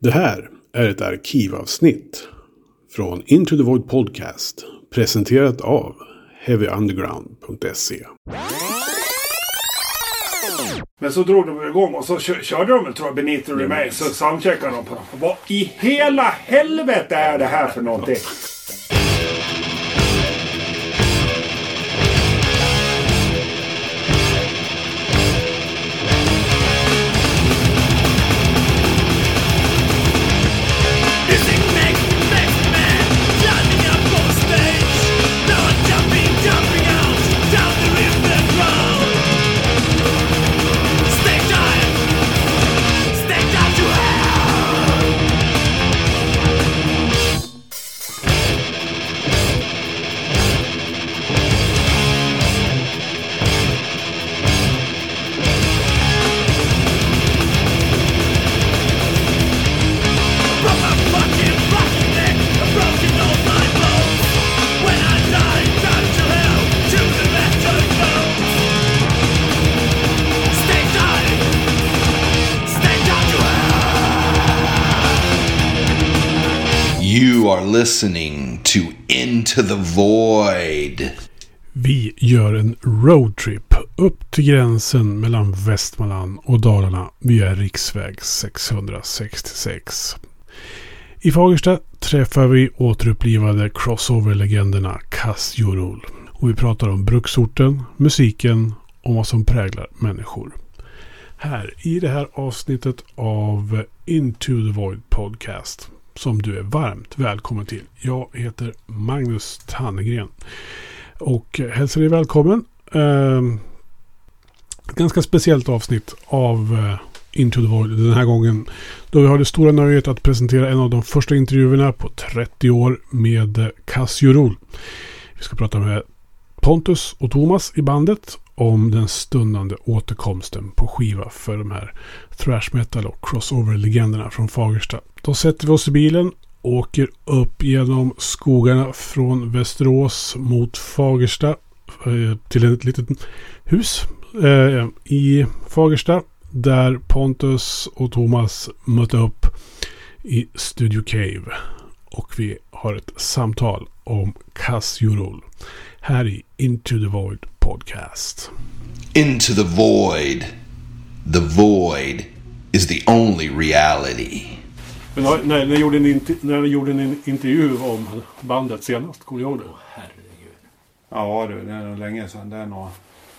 Det här är ett arkivavsnitt från Into the Void Podcast presenterat av HeavyUnderground.se. Men så drog de igång och så kö- körde de tror jag Benito Remain så soundcheckade de på dem. Vad i hela helvete är det här för någonting? To the Void. Vi gör en roadtrip upp till gränsen mellan Västmanland och Dalarna via riksväg 666. I Fagersta träffar vi återupplivade crossover-legenderna Kassjorul. Och vi pratar om bruksorten, musiken och vad som präglar människor. Här i det här avsnittet av Into the Void Podcast. Som du är varmt välkommen till. Jag heter Magnus Tannegren. Och hälsar dig välkommen. Ehm, ett ganska speciellt avsnitt av eh, Into the Void den här gången. Då vi har det stora nöjet att presentera en av de första intervjuerna på 30 år med Cassio Kassiorol. Vi ska prata med Pontus och Thomas i bandet om den stundande återkomsten på skiva för de här thrash metal och crossover-legenderna från Fagersta. Då sätter vi oss i bilen åker upp genom skogarna från Västerås mot Fagersta eh, till ett litet hus eh, i Fagersta där Pontus och Thomas mötte upp i Studio Cave. Och vi har ett samtal om Kassjorol här i Into the Void Podcast. Into the Void. The Void is the only reality. Men när, när, ni gjorde en inter, när ni gjorde en intervju om bandet senast, kommer du ihåg det? Herregud. Ja du, det är nog länge sedan. Det är nog...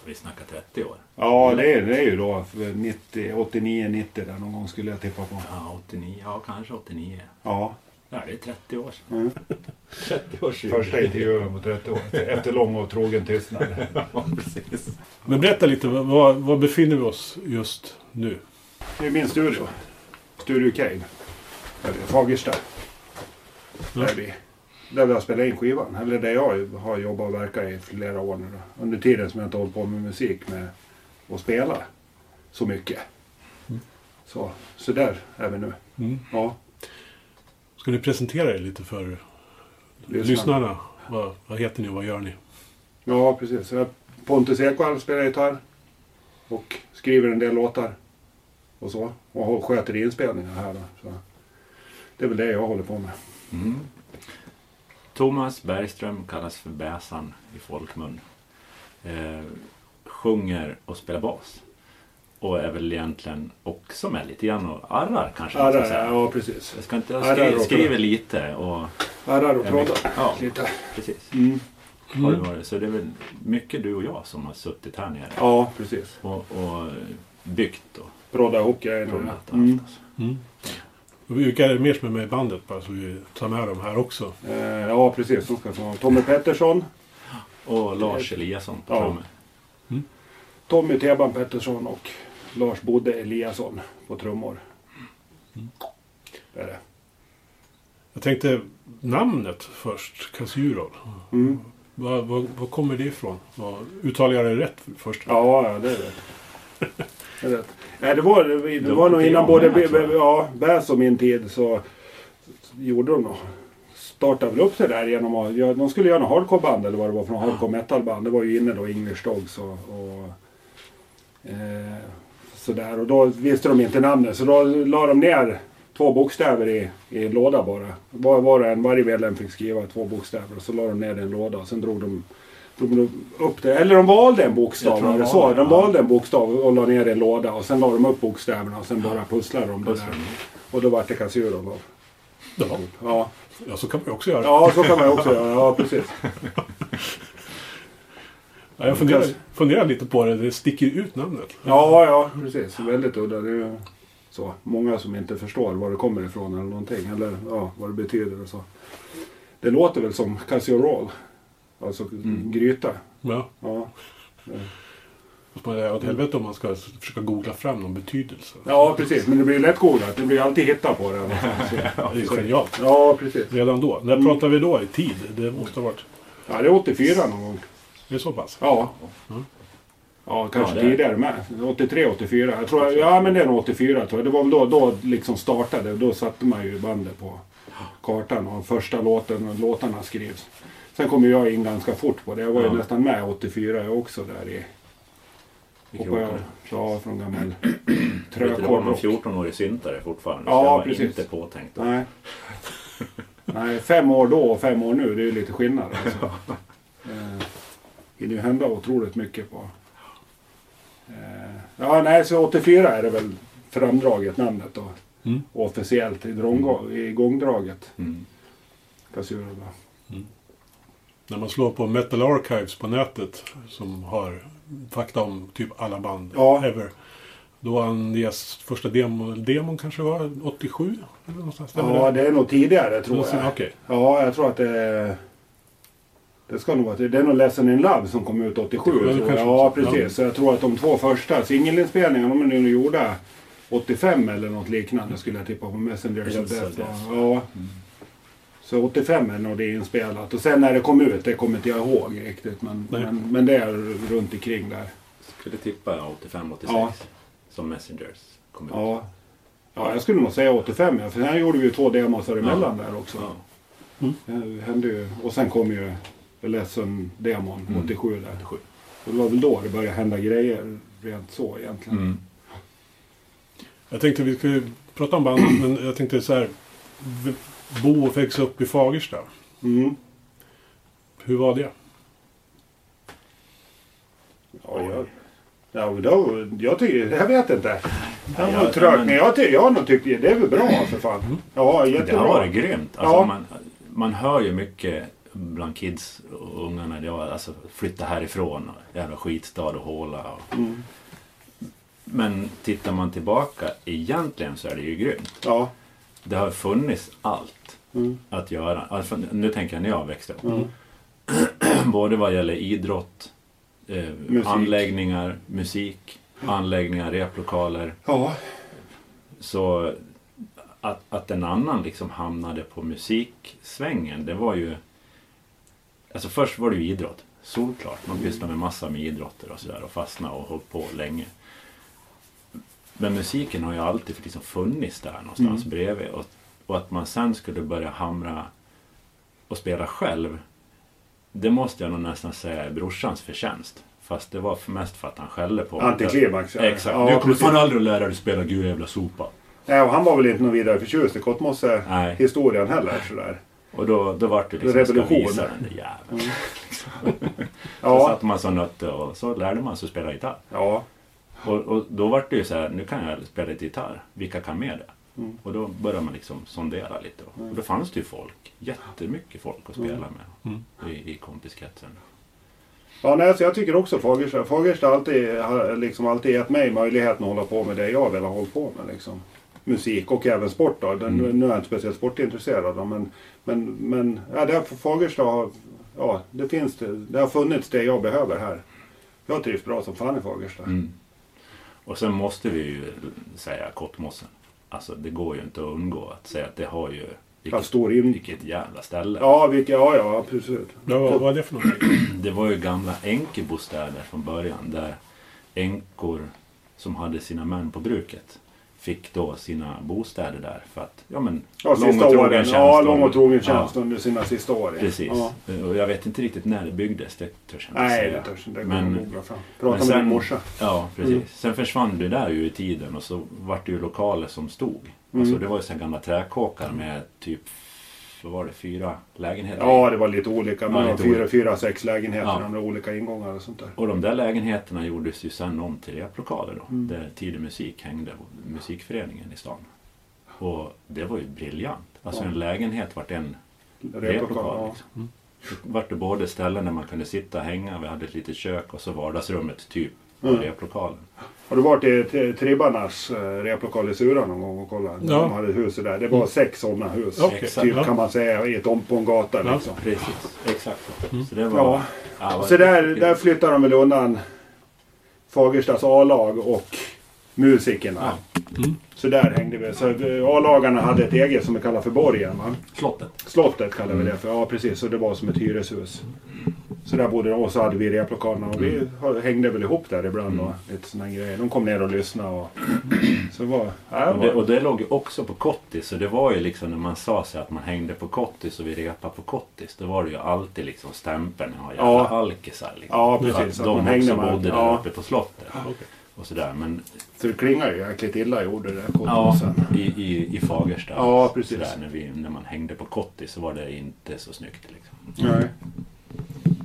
Vi snackar 30 år. Ja, det är, det är ju då för 90, 89, 90 där någon gång skulle jag tippa på. Ja, 89. Ja, kanske 89. Ja, Ja, det är 30 år sedan. Mm. 30 års första intervjun på 30 år. Efter lång och trogen tystnad. Ja, precis. Men berätta lite, var, var befinner vi oss just nu? Det är min studio. Studio Cave. Fagersta. Ja. Där, vi, där vi har spelat in skivan. Eller där jag har jobbat och verkat i flera år nu då. Under tiden som jag inte hållit på med musik med att spela så mycket. Så, så där är vi nu. Mm. Ja, Ska ni presentera er lite för lyssna. lyssnarna? Vad, vad heter ni och vad gör ni? Ja, precis. Så jag- Pontus Ekvall spelar gitarr. Och skriver en del låtar. Och så. Och sköter inspelningar här då. Så det är väl det jag håller på med. Mm. Thomas Bergström kallas för Bäsan i folkmun. Eh, sjunger och spelar bas. Och är väl egentligen också med lite grann och arrar kanske man ska Arrar, säga. ja precis. Jag ska inte jag Arrar skri, och- skriver lite och Arrar och proddar ja. lite. precis. Mm. Har det varit. Så det är väl mycket du och jag som har suttit här nere Ja, precis. och, och byggt och Prodda ihop proddat och Mm. Och Vilka är det mer som är med i bandet bara så vi tar med dem här också? Eh, ja, precis. De ska få Tommy Pettersson. Och Lars Eliasson på Ja. trummor. Tommy Teban Pettersson och Lars Bodde Eliasson på trummor. Det är det. Jag tänkte namnet först, Kassjurol. Mm. Var, var, var kommer det ifrån? Uttalar jag det rätt först? Ja, ja, det är rätt. Det är rätt. Nej, det var, det, det var nog innan både med, ja, Bäs och min tid så gjorde de nog. Startade väl upp det där genom att, ja, de skulle göra något hardcore-band eller vad det var för något hardcore metal-band. Det var ju inne då, English Dogs och, och eh, sådär. Och då visste de inte namnet så då la de ner två bokstäver i, i en låda bara. Var, var och en, varje medlem fick skriva två bokstäver och så la de ner det i en låda och sen drog de, drog de upp det. Eller de valde en bokstav, var det så? valde, De valde en bokstav och la ner det i en låda och sen la de upp bokstäverna och sen bara pusslade de det där. Och då vart det Kassuro då. Ja. Ja. ja, så kan man ju också göra. ja, så kan man ju också göra. Ja, precis. Ja, jag funderar, funderar lite på det. Det sticker ut namnet. Ja, ja, precis. Väldigt udda. Det är så. Många som inte förstår var det kommer ifrån eller någonting. Eller ja, vad det betyder och så. Det låter väl som casserole. Alltså gryta. Ja. Ja. Fast man är åt helvete om man ska försöka googla fram någon betydelse. ja, precis. Men det blir lätt googlat. Det blir alltid hitta på det. Det är genialt. Ja, precis. Redan då. När pratar vi då i tid? Det måste ha varit... Ja, det är 84 någon gång. Det är så pass? Ja. Ja, kanske Ja, det tidigare med. 83, 84. Jag tror, ja, men det är nog 84 tror jag. Det var väl då, då liksom startade. Då satte man ju bandet på kartan och första låten och låtarna skrivs. Sen kom jag in ganska fort på det. Jag var ju Ja. nästan med 84 jag också där i... Hoppade jag, ja, från gammal Vet du, Det var rock. 14-årig syntare fortfarande. Ja, så jag var precis. inte påtänkt. då. Nej. Nej, fem år då och fem år nu. Det är ju lite skillnad alltså. Hinner ju hända otroligt mycket på... Eh, ja, nej, så 84 är det väl framdraget namnet då. Mm. Officiellt i, gångdraget. Mm. Kassura då. När man slår på Metal Archives på nätet som har fakta om typ alla band Ja. ever. Då anges första demon, demon kanske var 87? Eller någonstans, Ja, det? det är nog tidigare tror jag. Okej. Ja, jag tror att det är... Det ska nog vara... Det är nog Lesson in Love som kom ut 87. Ja, det tror jag. kanske Ja, precis. Ja. Så jag tror att de två första singelinspelningarna, de är nu gjorda 85 eller något liknande skulle jag tippa på Messengers of Death. Ja. Ja. Så 85 är nog det inspelat. Och sen när det kom ut, det kommer inte jag ihåg riktigt. Men, men, men det är runt omkring där. Skulle tippa 85-86. Ja. Som Messengers kom ut. Ja. Ja, jag skulle nog säga 85 ja. För sen gjorde vi ju två demosar emellan där också. Ja. Det hände ju. Och sen kom ju Lesson-demon Mm. 87 där. 87. Och det var väl då det började hända grejer rent så egentligen. Mm. Jag tänkte vi skulle prata om band, men jag tänkte så här. Bo och växa upp i Fagersta. Mm. Hur var det? Ja, jag, ja, då, jag tycker, jag vet inte. Det var Ja, ja, trögt, men- men jag, ty, jag har nog tyckt det är väl bra för fan. Ja, Det jättebra. har varit grymt. Alltså, Ja. man, man hör ju mycket bland kids och ungarna. Ja, alltså, flytta härifrån. Och jävla skitstad och håla. Och... Mm. Men tittar man tillbaka egentligen så är det ju grymt. Ja. Det har funnits allt Mm. att göra. Alltså, nu tänker jag när jag växte upp. Mm. Både vad gäller idrott, eh, Musik. anläggningar, musik, anläggningar, replokaler. Ja. Så att, att en annan liksom hamnade på musiksvängen, det var ju... Alltså först var det ju idrott, solklart. Man pysslade med massa med idrotter och sådär och fastnade och höll på länge. Men musiken har ju alltid liksom funnits där någonstans Mm. bredvid. Och, och att man sen skulle börja hamra och spela själv, det måste jag nog nästan säga är brorsans förtjänst. Fast det var för mest för att han skällde på mig. Antiklimax. Ja. Exakt. Ja, du kommer fan aldrig att lära dig spela Gud jävla sopa. Nej, och han var väl inte någon vidare förtjust i. Kottmosse-historien heller. Sådär. Och då, då var det liksom, Revolution. ska visa den där jäveln. Så Ja. satte man som nötte och så lärde man sig att spela gitarr. Ja. Och, och då var det ju så här, nu kan jag spela lite gitarr. Vilka kan med det? Mm. Och då började man liksom sondera lite. Och då fanns det ju folk, jättemycket folk att spela med Mm. i, i kompiskretsen. Ja, nej, så jag tycker också Fagersta. Fagersta har alltid, har liksom alltid gett mig möjligheten att hålla på med det jag vill ha hållit på med. Liksom. Musik och även sport. Då. Den, Mm. Nu är jag inte speciellt sportintresserad. Då, men men, men ja, det har, Fagersta har, ja, det finns det. Det har funnits det jag behöver här. Jag trivs bra som fan i Fagersta. Mm. Och sen måste vi ju säga Kottmossen. Alltså det går ju inte att undgå att säga att det har ju... Vilket, stor in... vilket jävla ställe. Ja, vilka, ja, ja, absolut. Ja, vad vad är det för någonting? Det var ju gamla änkebostäder från början där änkor som hade sina män på bruket fick då sina bostäder där för att, ja men, Ja, sista åren. Ja, lång och trogen tjänst Ja, under sina sista år. ja. precis. Ja. Och jag vet inte riktigt när det byggdes, det törs jag inte Nej, säga. det törs inte. Det Men- googla fram. Prata men med sen- din morsa. Ja, precis. Mm. Sen försvann det där ju i tiden och så vart det ju lokaler som stod Alltså det var ju så gamla träkåkar med typ, vad var det, fyra lägenheter. Ja, det var lite olika. Man Ja, har lite fyra, olika. fyra, sex lägenheter Ja. med olika ingångar och sånt där. Och de där lägenheterna gjordes ju sen om till replokaler då. Mm. Där Tidig Musik hängde, musikföreningen i stan. Och det var ju briljant. Alltså Ja. en lägenhet vart en Replokal, replokal. ja. Liksom. Det vart det både ställen där man kunde sitta och hänga, vi hade ett litet kök och så vardagsrummet typ Mm. replokalen. Har du varit i Tri- Tribbarnas eh, replokal i Sura någon gång och kollat? Ja. De hade huset där. Det var sex sådana hus. Exakt. Typ ja. kan man säga i ett om på en gata Ja. liksom. Precis, exakt. Så det var... Ja. Ja, Så där, där flyttar de väl undan Fagerstas A-lag och musikerna. Ja. Så där hängde vi. Så A-lagarna hade ett eget som vi kallar för borgen. Va? Slottet. Slottet kallar Mm. vi det för. Ja precis, så det var som ett hyreshus. Så där bodde de och så hade vi replokalerna och vi Mm. hängde väl ihop där ibland och lite såna grejer. De kom ner och lyssnade och... Så var... Ja, Och det, och det låg ju också på Kottis. Så det var ju liksom när man sa sig att man hängde på Kottis och vi repade på Kottis. Då var det ju alltid liksom stämpeln. Ja, jävla Ja. alkisar. Liksom. Ja, precis. Att De också bodde där ja. uppe på slottet. Okej. Och sådär. Men så det klingar ju jäkligt illa gjorde det. ja, i, i, i Fagersta. Ja, precis. Sådär, när, vi, när man hängde på Kottis så var det inte så snyggt. Liksom. Nej.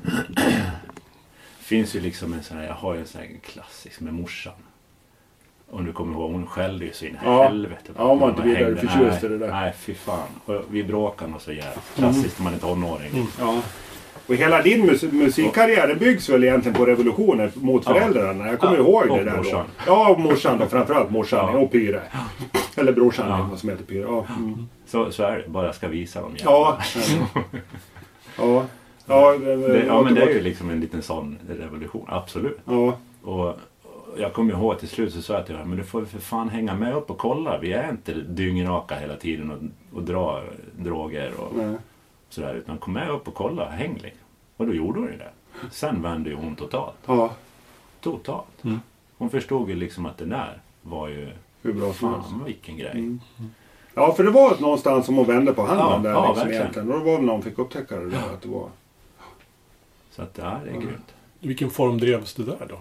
finns ju liksom en sån här, jag har ju en sån här klassisk med morsan. Om du kommer ihåg, hon skällde ju så in i Ja. helvete. Ja, hon var inte Man vidare förtjust i det där. Nej, fy fan. Och vi bråkade nog så jävligt. Klassiskt när man är tonåring. Mm. Ja. Och hela din mus musikkarriär byggs väl egentligen på revolutionen mot föräldrarna. Jag kommer Ja, ihåg och det där morsan. då. Ja, och morsan då. Framförallt morsan Ja. och Pyre. Eller brorsan Ja. vad som heter Pyre. Ja. Mm. Så, så är det. Bara jag ska visa dem. Ja. ja. Ja, det, Det, ja, men det är ju liksom en liten sån revolution. Absolut. Ja. Och jag kommer ihåg till slut så sa jag till honom, men du får för fan hänga med upp och kolla. Vi är inte dyngraka hela tiden och, och dra droger och Nej. sådär. Utan kom med upp och kolla, häng liksom. Och då gjorde hon ju det. Sen vände ju hon totalt. Ja. Totalt. Mm. Hon förstod ju liksom att det där var ju, Hur bra som helst. fan vilken grej. Mm. Ja, för det var någonstans som hon vände på handen Ja, där ja, liksom verkligen. egentligen. Och det var väl när hon fick upptäcka det där att det var... Så att ja, det är grymt. I vilken form drevs det där då?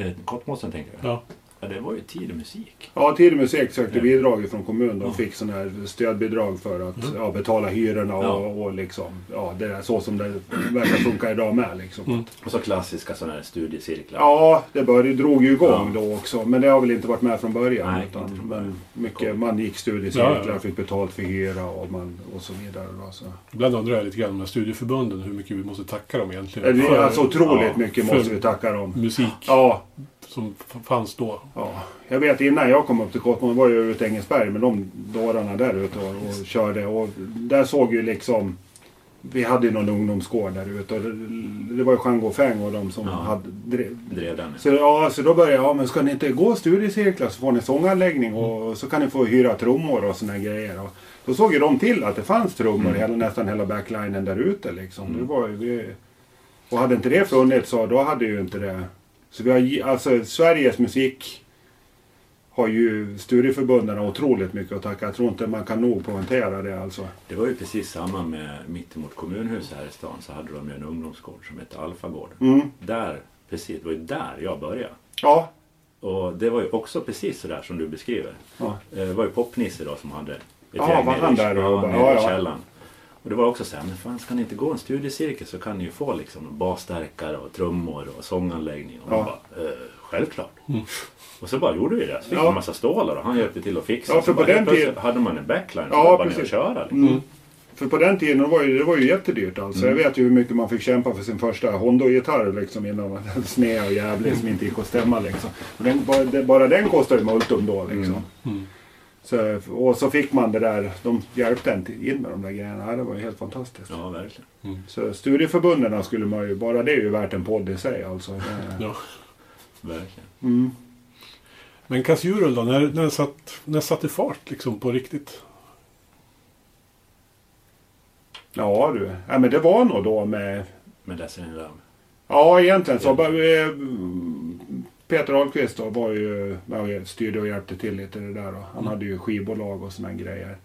Eh, Kortmossen tänker jag. Ja. Ja, det var ju tidig musik. Ja, Tid musik sökte Ja. bidrag från kommunen och Ja. fick sådana här stödbidrag för att Mm. ja, betala hyrorna och, Ja. och liksom, ja, det är så som det verkar funka idag med liksom. Mm. Och så klassiska sådana här studiecirklar. Ja, det började, drog ju igång Ja. då också. Men det har väl inte varit med från början. Nej, utan, men mycket, man gick studiecirklar, Ja, ja. fick betalt för hyra och, man, och så vidare. Då, så. Ibland undrar jag lite grann med studieförbunden hur mycket vi måste tacka dem egentligen. Det är för alltså otroligt ja, mycket måste vi tacka dem. musik Ja, som fanns då. ja. Jag vet innan jag kom upp till Kottmål var jag ute i Engelsberg med de dårarna där ute och, och körde. Och där såg ju liksom... Vi hade ju någon ungdomsgård där ute och det, det var ju Jean Gaufeng och de som Ja. hade drev, Drev den. Så, ja, så då började jag, ja men ska ni inte gå studiecirklar så får ni sånganläggning och så kan ni få hyra trummor och såna grejer. Och då såg ju de till att det fanns trummor i hela, nästan hela backlinen där ute liksom. Det var ju, vi, och hade inte det funnits så då hade ju inte det... Så vi har, alltså Sveriges musik har ju studieförbunden otroligt mycket att tacka. Jag tror inte man kan nog poängtera det alltså. Det var ju precis samma med mittemot kommunhuset här i stan så hade de ju en ungdomsgård som hette Alfagård. Mm. Där, precis, det var ju där jag började. Ja, Och det var ju också precis sådär som du beskriver. Ja. Eh, Det var ju Popnisse då som hade ett Ja, gäng var nere i- där ja, nere i ja. Och det var också så här, men fan ska ni inte gå en studiecirkel så kan ni ju få liksom basstärkare och trummor och sånganläggning. Och Ja. bara, eh, självklart. Och så bara gjorde vi det. Så fick Ja. en massa stålar och han hjälpte till att fixa. Ja, Så för på bara den tiden- hade man en backline så Ja, det bara ner och köra. Liksom. Mm. För på den tiden var ju, det var ju jättedyrt alltså. Mm. Jag vet ju hur mycket man fick kämpa för sin första Hondo-gitarr liksom innan man sned och jävlig som inte gick att stämma liksom. Och den, bara, bara den kostade ju multum då liksom. Mm. Så, och så fick man det där, de hjälpte en in med de där grejerna. Det var ju helt fantastiskt. Ja, verkligen. Så studieförbunden skulle man ju, bara det är ju värt en podd i sig alltså. Det, Ja. verkligen. mm. Men Kassjurul då? När, när, satt, när satt det fart liksom på riktigt? Ja du, ja, men det var nog då med Med Destiny Love. Ja, egentligen så. bara, eh, Peter Ahlqvist då var ju, ja, styrde och hjälpte till lite det där. Då. Han hade ju skivbolag och såna grejer.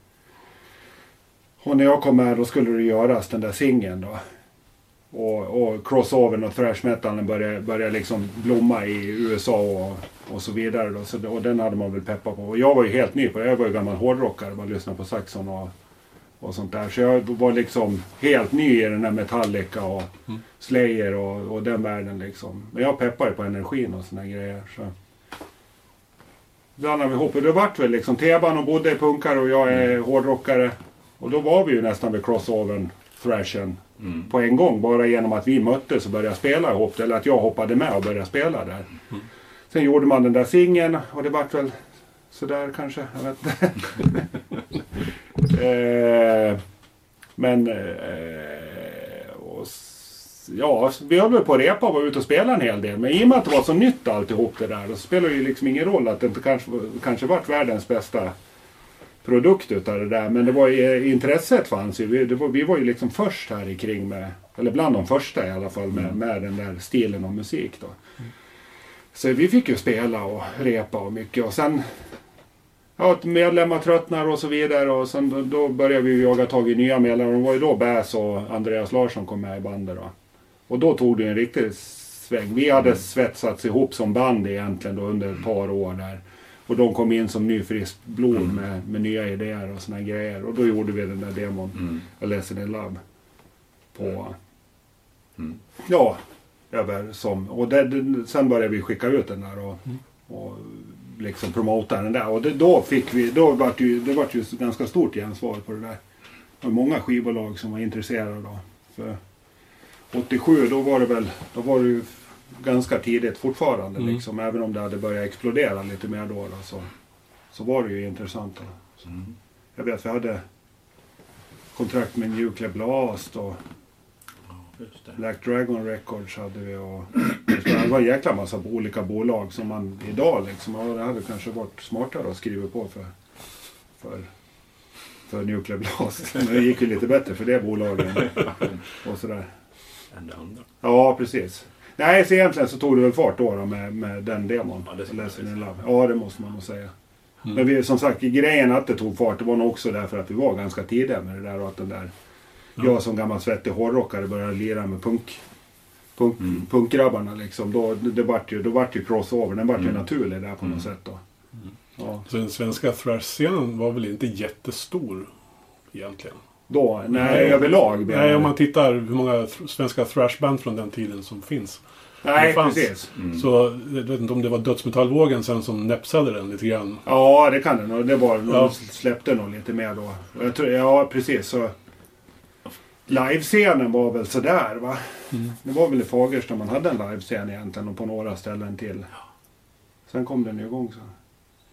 Och när jag kom med då skulle det göras den där singeln då. Och, och crossovern och thrash metalen började, började liksom blomma i USA och, och så vidare. Då. Så, och den hade man väl peppat på. Och jag var ju helt ny på det. Jag var ju gammal hårdrockare. Man lyssnade på Saxon och, och sånt där. Så jag var liksom helt ny i den här Metallica och Slayer och, och den världen liksom. Men jag peppar ju på energin och såna grejer. Så. Blandade vi ihop och det vart väl liksom Teban och bodde är punkare och jag är hårdrockare. Och då var vi ju nästan vid crossovern, thrashen, Mm. på en gång. Bara genom att vi möttes och började spela ihop. Eller att jag hoppade med och började spela där. Sen gjorde man den där singeln och det vart väl sådär kanske. Jag vet inte. eh, men... Eh, och, ja, vi höll väl på att repa och var ute och spela en hel del. Men i och med att det var så nytt alltihop det där. Då spelar det ju liksom ingen roll att det inte kanske, kanske vart världens bästa produkt utav det där. Men det var ju, intresset fanns ju. Vi, var, vi var ju liksom först här i kring med, eller bland de första i alla fall med, med den där stilen av musik då. Så vi fick ju spela och repa och mycket och sen Ja, att medlemmar tröttnar och så vidare och sen då, då började vi jaga tag i nya medlemmar. Det var ju då Bäs och Andreas Larsson kom med i bandet då. Och då tog det en riktig sväng. Vi hade svetsats ihop som band egentligen då under ett par år där. Och de kom in som ny friskt blod med, med nya idéer och såna grejer. Och då gjorde vi den där demon, Mm. A Lesson in Love. På... Mm. Ja, över som... Och det, det, sen började vi skicka ut den där och, och liksom promota den där. Och det, då fick vi... Då vart det ju, det vart ju ganska stort gensvar på det där. Det var många skivbolag som var intresserade då. För 87 då var det väl... Då var det ju ganska tidigt fortfarande Mm. liksom. Även om det hade börjat explodera lite mer då. då så, så var det ju intressant. Då. Mm. jag vet vi hade kontrakt med Nuclear Blast och. Black Dragon Records hade vi och det var en jäkla massa olika bolag som man idag liksom, ja, det hade kanske varit smartare att skriva på för, för, för Nuclear Blast. Men det gick ju lite bättre för det bolaget och sådär. Än det andra. Ja, precis. Nej, så egentligen så tog det väl fart då, då med, med den demon. Ja, det Lesson in. Love. Ja, det måste man nog säga. Mm. Men vi, som sagt, grejen att det tog fart, det var nog också därför att vi var ganska tidiga med det där och att den där... Ja. Jag som gammal svettig hårdrockare började lira med punk, punk, Mm. punkgrabbarna liksom. Då, det vart ju, då vart ju crossover, den vart ju Mm. naturlig där på Mm. något sätt då. Ja. Så den svenska thrash-scenen var väl inte jättestor egentligen? Då, nej, Nej. överlag. Nej, om man tittar hur många svenska thrashband från den tiden som finns. nej fanns. precis. Mm. Så jag vet inte om det var dödsmetallvågen sen som näpsade den lite grann. Ja, det kan det nog. Det var, Ja. de släppte nog lite mer då. Tror, ja, precis. Så livescenen var väl sådär va. Mm. Det var väl i Fagersta man hade en livescen egentligen och på några ställen till. Sen kom den ju igång så.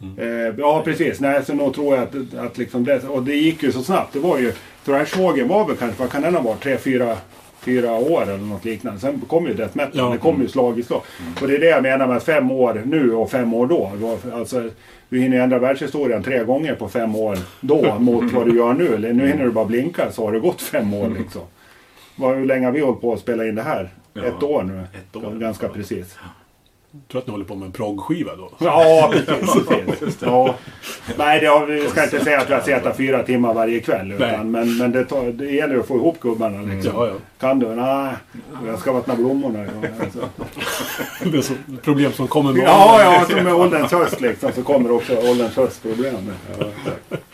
Mm. Eh, ja precis, nej så nog tror jag att, att liksom det, och det gick ju så snabbt. Det var ju, thrashvågen var väl kanske, vad kan den ha varit, tre, fyra, fyra år eller något liknande. Sen kom ju death metal, Ja. det kom ju slag i slag. Och det är det jag menar med fem år nu och fem år då. Alltså, du hinner ju ändra världshistorien tre gånger på fem år då mot vad du gör nu. Eller Nu hinner du bara blinka så har det gått fem år liksom. Hur länge har vi hållit på att spela in det här? Ja, Ett år nu. ett år. Ganska precis. Jag tror att ni håller på med en proggskiva då. Ja, precis. precis. Ja. Nej, det har, vi ska inte säga att vi har suttit fyra timmar varje kväll. Utan, men men det, tar, det gäller att få ihop gubbarna. Liksom. Ja, ja. Kan du? Nej, jag ska vattna blommorna. Ja, alltså. Det är så, problem som kommer med ja, åldern. ja, som med ålderns höst liksom, så kommer också ålderns höstproblem. Ja, exakt.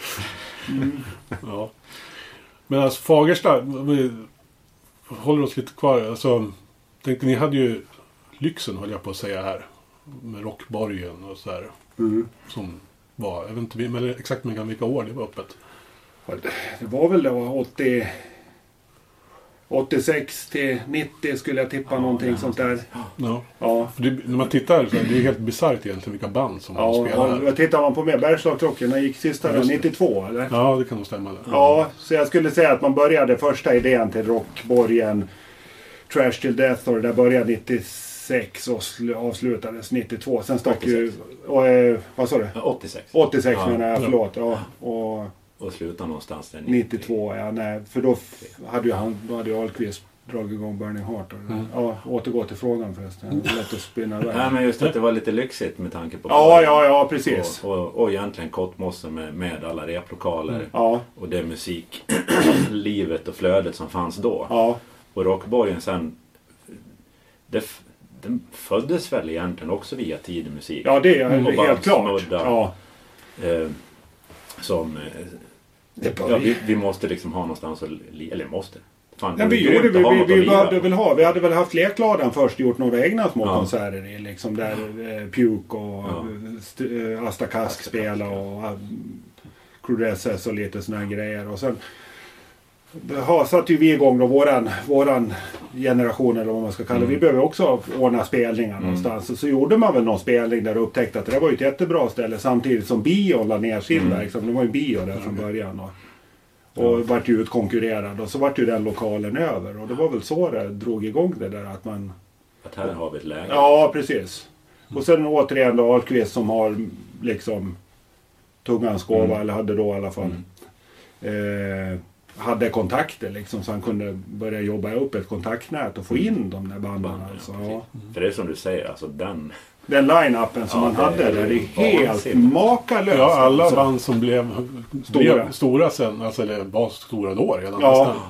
Ja. Men alltså Fagersta, vi håller oss lite kvar. Alltså, tänkte, ni hade ju lyxen, höll jag på att säga här. Med Rockborgen och så här. Mm. Som var, jag vet inte men exakt men vilka år det var öppet. Det var väl då 80... 86 till 90 skulle jag tippa någonting sånt där. Ja. Ja. För det, när man tittar så är det helt bisarrt egentligen vilka band som Ja, spelar ja, tittar man på mer? Bergslagsrocken, den gick sista Ja, då, just det. 92 eller? Ja, det kan nog stämma. Det. Ja, så jag skulle säga att man började första idén till Rockborgen, Trash till Death och det där började 96 och sl- avslutades 92. Sen stack ju... Och, eh, vad sa du? Ja, 86. 86 Ja. menar jag, Ja. förlåt. Ja, och Och sluta någonstans där. 92, ja. Nej, för då hade ju han, då hade ju Ahlqvist dragit igång Burning Heart. Och. Mm. Ja, återgå till frågan förresten. Lätt att spinna iväg. Nej men just att det var lite lyxigt med tanke på Ja, ja, ja, precis. Och, och, och egentligen Kottmosse med, med alla replokaler. Mm. Ja, Och det musiklivet och flödet som fanns då. ja, Och Rockborgen sen. Det, den föddes väl egentligen också via tidig musik. Ja, det är bara helt klart. Ja, Eh, som... Eh, ja, vi, vi måste liksom ha någonstans att... li- Eller måste. Fan, det vi, gjorde, vi, vi, vi på. väl ha, vi hade väl haft Lekladan först, gjort några egna små Ja. konserter i liksom där eh, Puke och Ja. st- eh, Asta Kask spelade och uh, Crudesses och lite såna här grejer. Och sen ha, satte ju vi igång då våran, våran generation eller vad man ska kalla det. Vi behöver också ordna spelningar någonstans. Och så gjorde man väl någon spelning där och upptäckte att det var ju ett jättebra ställe samtidigt som bion la ner sin verksamhet. Det var ju en bio där från början. Och, och vart ju utkonkurrerad och så vart ju den lokalen över. Och det var väl så det drog igång det där att man... Att här har vi ett läge. Ja, precis. Och sen återigen då Ahlqvist som har liksom tungans gåva, eller hade då i alla fall. Eh, hade kontakter liksom så han kunde börja jobba upp ett kontaktnät och få in de där banden. Band, ja, Alltså, ja. För det är som du säger, alltså den... Den line-upen som Ja, man det hade är där, det är helt makalöst. Ja, alla alltså. band som blev Stora. stora, blev stora sen, alltså eller var stora då redan Ja. nästan.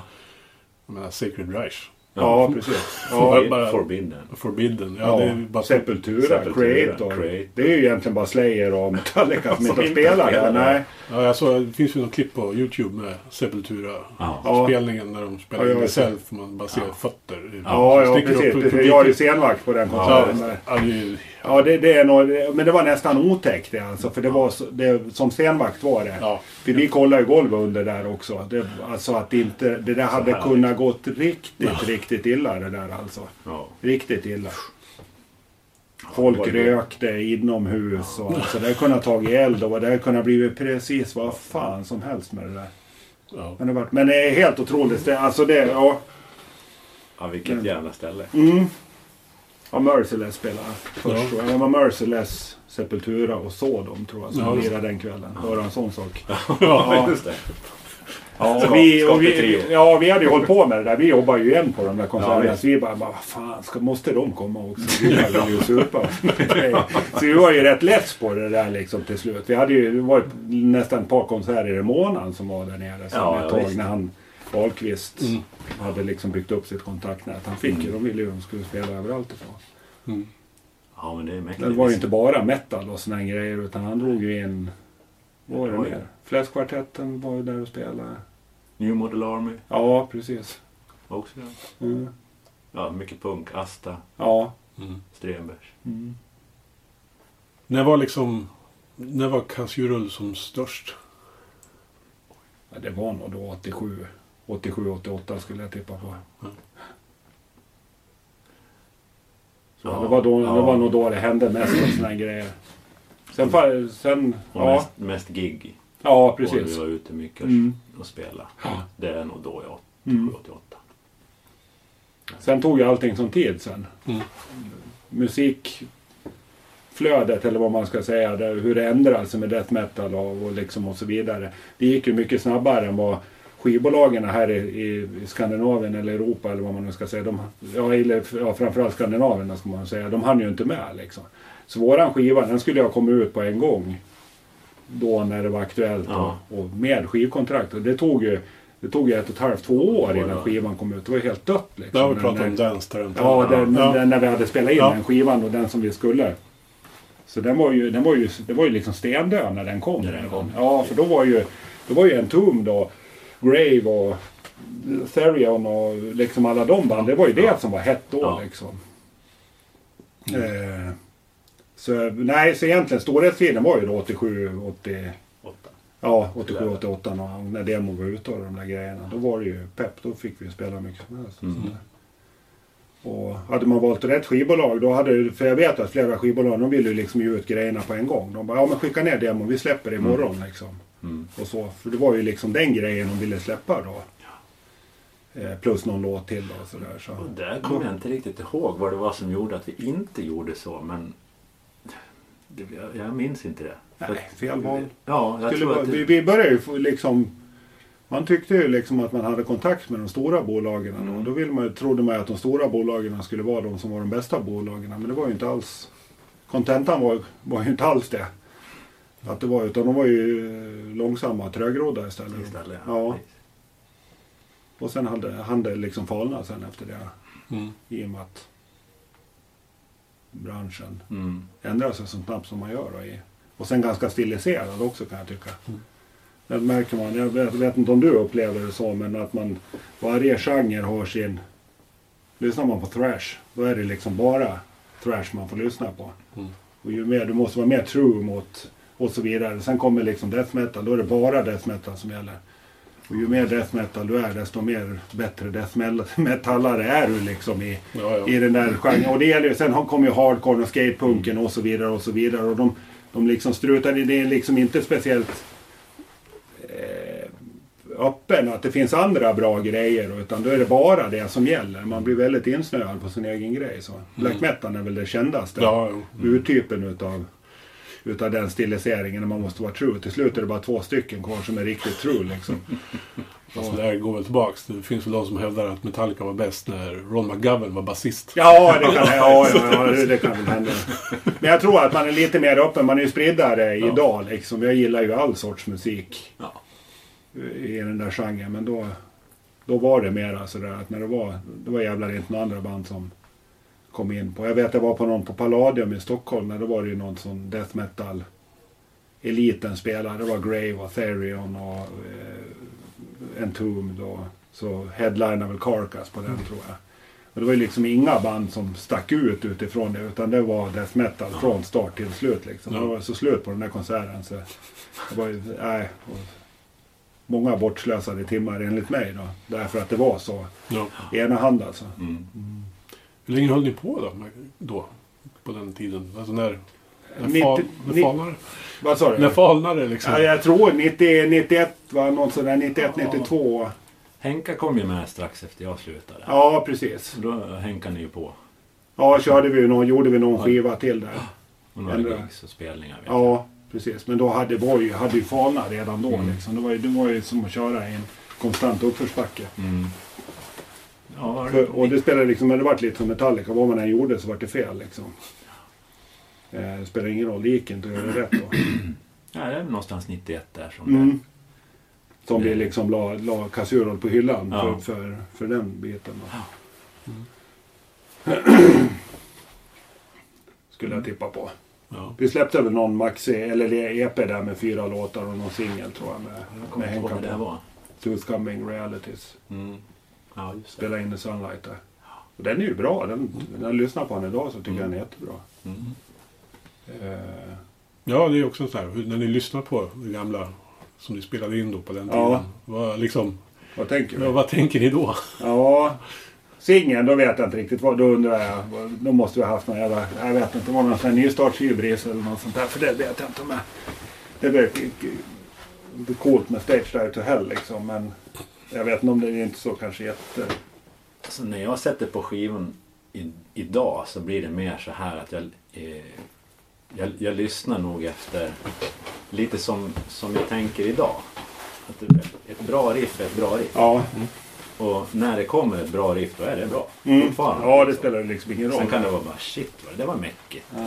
Jag menar Sacred Reich. Ja, precis. Ja, bara- Forbidden. Forbidden. Ja, Ja, det är ju bara Sepultura, Sepultura, Creator. Creator. Det är ju egentligen bara Slayer och Metallica som inte inte spelar. spelar. Nej. Ja, jag såg, det finns ju något klipp på Youtube med Sepultura. Ja. Spelningen när de spelar Ja. Self. Man bara ser fötter. Ja, ja precis. precis. Jag är ju scenvakt på den konserten. ja, Ja, det, det är nog, men det var nästan otäckt det alltså. För det var så, det, som scenvakt var det. Ja. För vi kollade ju golvet under där också. Det, alltså att inte, det där hade kunnat gått riktigt, riktigt illa det där alltså. Ja. Riktigt illa. Folk det ju- rökte inomhus och alltså det hade kunnat tagit eld och det hade kunnat blivit precis vad fan som helst med det där. Ja. Men det, var, men det är helt otroligt. Det, alltså det, ja. ja, vilket jävla ställe. Mm. Ja, Merciless spelade först. Ja. tror jag. Det var Merciless, Sepultura och Sodom tror jag som Ja, lirade den kvällen. Bara en sån sak. Ja, just det. Ja, och vi, och vi, ja, vi hade ju hållit på med det där. Vi jobbar ju igen på de där konserterna. Ja, så vi bara, vad fan, ska, måste de komma också? Vi vill ju supa. så vi var ju rätt less på det där liksom till slut. Vi hade ju, det var ju nästan ett par konserter i månaden som var där nere. Så Ja, ett ja, tag när han, Ahlqvist, Mm. Hade liksom byggt upp sitt kontaktnät. Han fick ju, de ville ju att de skulle spela överallt ifrån. Ja, men det är mäktigt. Det var ju inte bara metal och här grejer utan han drog ju in... Vad var det mer? Fläskkvartetten var ju där och spelade. New Model Army Ja, precis. också. Ja, Mm. ja mycket punk. Asta, Ja. Mm. Strömbergs. Mm. När var liksom... När var Kassjurull som störst? ja. Det var nog då 87. 87, 88 skulle jag tippa på. Så Ja, det, var då, ja. det var nog då det hände mest av såna grejer. Sen, sen Och ja, mest, mest gig. ja Och vi precis. var ute mycket Mm. och spela. Ja. Det är nog då jag, 87, Mm. 88. Sen tog ju allting som tid sen. Mm. Musikflödet eller vad man ska säga, hur det ändrades med death metal och, och, liksom och så vidare. Det gick ju mycket snabbare än vad skivbolagen här i, i, Skandinavien eller Europa eller vad man nu ska säga. De, ja, eller, ja, framförallt Skandinavien ska man säga. De hann ju inte med liksom. Så våran skiva den skulle jag komma ut på en gång. Då när det var aktuellt Ja. och, och med skivkontrakt. Och det tog ju det tog ju ett och ett halvt, två år innan skivan kom ut. Det var helt dött liksom. Där har vi När- pratat när- om Dance. Ja, den, Ja. Den, när vi hade spelat in Ja. den skivan och den som vi skulle. Så den var ju, den var ju, det var ju liksom stendöd när den kom. När den kom. Ja, för då var ju, då var ju Entombed och Grave och Therion och liksom alla de band. Det var ju det som var hett då Ja. liksom. Eh, så nej, så egentligen storhetstiden var ju då 87, 80, Åtta. ja 87, 88 när, demon var ute och de där grejerna. Då var det ju pepp. Då fick vi spela mycket som helst. Mm. Och hade man valt rätt skivbolag, då hade för jag vet att flera skivbolag, de ville ju liksom ge ut grejerna på en gång. De bara, ja men skicka ner demon, vi släpper det imorgon liksom. Mm. Och så. För det var ju liksom den grejen de ville släppa då. Eh, plus någon låt till då och sådär. Så. Och där kommer jag inte riktigt ihåg vad det var som gjorde att vi inte gjorde så. Men det, jag, jag minns inte det. Nej, fel val. Ja, jag Skulle tror att det, vi började ju liksom... Man tyckte ju liksom att man hade kontakt med de stora bolagen. Mm. då vill man, trodde man att de stora bolagen skulle vara de som var de bästa bolagen. Men det var ju inte alls... Kontentan var, var ju inte alls det. Att det var, utan de var ju långsamma trögrodda istället. istället. Ja. precis. Och sen hade han det liksom falnat sen efter det. Mm. I och med att branschen Mm. ändrar sig så snabbt som man gör. Då, i. Och sen ganska stiliserad också kan jag tycka. Det märker man. Jag vet, vet inte om du upplever det så, men att man varje genre har sin... Lyssnar man på thrash, då är det liksom bara thrash man får lyssna på. Mm. Och ju mer, du måste vara mer true mot och så vidare. Sen kommer liksom death metal, då är det bara death metal som gäller. Och ju mer death metal du är, desto mer bättre death metal- metallare är du liksom i, Ja, ja. i den där genren. Och det gäller ju, sen kommer ju hardcore och skatepunken och så vidare och så vidare. Och de, de liksom strutar i, det är liksom inte speciellt eh, öppen att det finns andra bra grejer. Utan då är det bara det som gäller. Man blir väldigt insnöad på sin egen grej. Så. Black metal är väl det kändaste. Ja, jo. Urtypen utav, utav den stiliseringen när man måste vara true. Till slut är det bara två stycken kvar som är riktigt true liksom. Alltså det här går väl tillbaks. Det finns väl de som hävdar att Metallica var bäst när Ron McGovern var basist. Ja, det kan, ja, ja, ja, det- kan väl hända. Men jag tror att man är lite mer öppen. Man är ju spriddare idag liksom. Jag gillar ju all sorts musik Ja. i den där genren. Men då, då var det mer sådär att när det var, det var jävlar inte några andra band som kom in på. Jag vet jag var på någon på Palladium i Stockholm. Det var det ju någon sån death metal eliten spelade. Det var Grave och Therion och eh, Entombed och så headlinade väl Carcass på den tror jag. Och det var ju liksom inga band som stack ut utifrån det utan det var death metal från start till slut liksom. Ja. Det var så slut på den där konserten så det var ju, nej. Många bortslösade timmar enligt mig då. Därför att det var så Ja. enahand alltså. Mm. Hur länge höll ni på då? då på den tiden? Alltså när... När, 90 fal, när, ni- falnar, Vad sa du? när falnar det liksom? Ja, jag tror 90, 91 var något sådär 91, 92. Henka kom ju med strax efter jag slutade. Ja, precis. Då Henka ni ju på. Ja, körde vi ju någon, gjorde vi någon skiva till där. Och några Ändra. gigs och spelningar. Vet jag. Ja, precis. Men då hade Voi hade ju Fana redan då. Mm. Liksom. Det, var ju, det var ju som att köra i en konstant uppförsbacke. Mm. Ja, För, och det spelade liksom, det var lite som Metallica. Vad man än gjorde så var det fel liksom. Eh, det spelar ingen roll, det gick inte att göra rätt då. ja, det är någonstans 91 där som Mm. Som vi liksom la, la Kasurol på hyllan Ja. för, för, för den biten. Då. Skulle jag tippa på. Ja. Vi släppte väl någon maxi, eller det EP där med fyra låtar och någon singel tror jag med, Jag med Henka det var. Tooth Coming Realities. Mm. Ja. Spela in i Sunlight där. Och den är ju bra. Den, när jag lyssnar på den idag så tycker jag den är jättebra. Mm. Eh, ja, det är också så här. När ni lyssnar på det gamla som ni spelade in då på den tiden. Ja. Vad, liksom, vad tänker du? vad tänker ni då? Ja, singeln, då vet jag inte riktigt vad. Då undrar jag. Då måste vi ha haft någon jävla, jag vet inte, var det någon sån här nystartshybris eller något sånt där. För det vet jag inte om jag. Det blir coolt med Stage Dive to Hell liksom. Men jag vet inte om det är inte så kanske jätte... Alltså, när jag sätter på skivan i, idag så blir det mer så här att jag, eh, jag, jag lyssnar nog efter lite som, som jag tänker idag. Att ett bra riff är ett bra riff. Ja, Och när det kommer ett bra riff då är det bra. mm. Ja det spelar liksom ingen roll. Sen kan det vara bara shit vad det var mäckigt. Ja.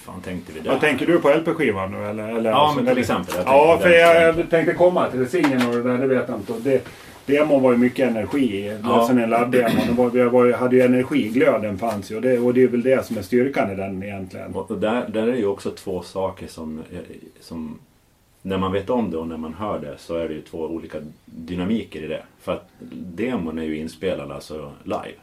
fan tänkte vi där? Vad tänker du på LP-skivan nu eller? eller Ja, men till exempel. Jag Ja, för jag, jag tänkte komma till singeln och det där, det vet jag inte. Det, demon var ju mycket energi i. Ja. Sen en laddemo. Det var, vi var, hade ju energi, glöden fanns ju. Och det, och det är väl det som är styrkan i den egentligen. Och och där, där är det ju också två saker som, som... När man vet om det och när man hör det så är det ju två olika dynamiker i det. För att demon är ju inspelad alltså live.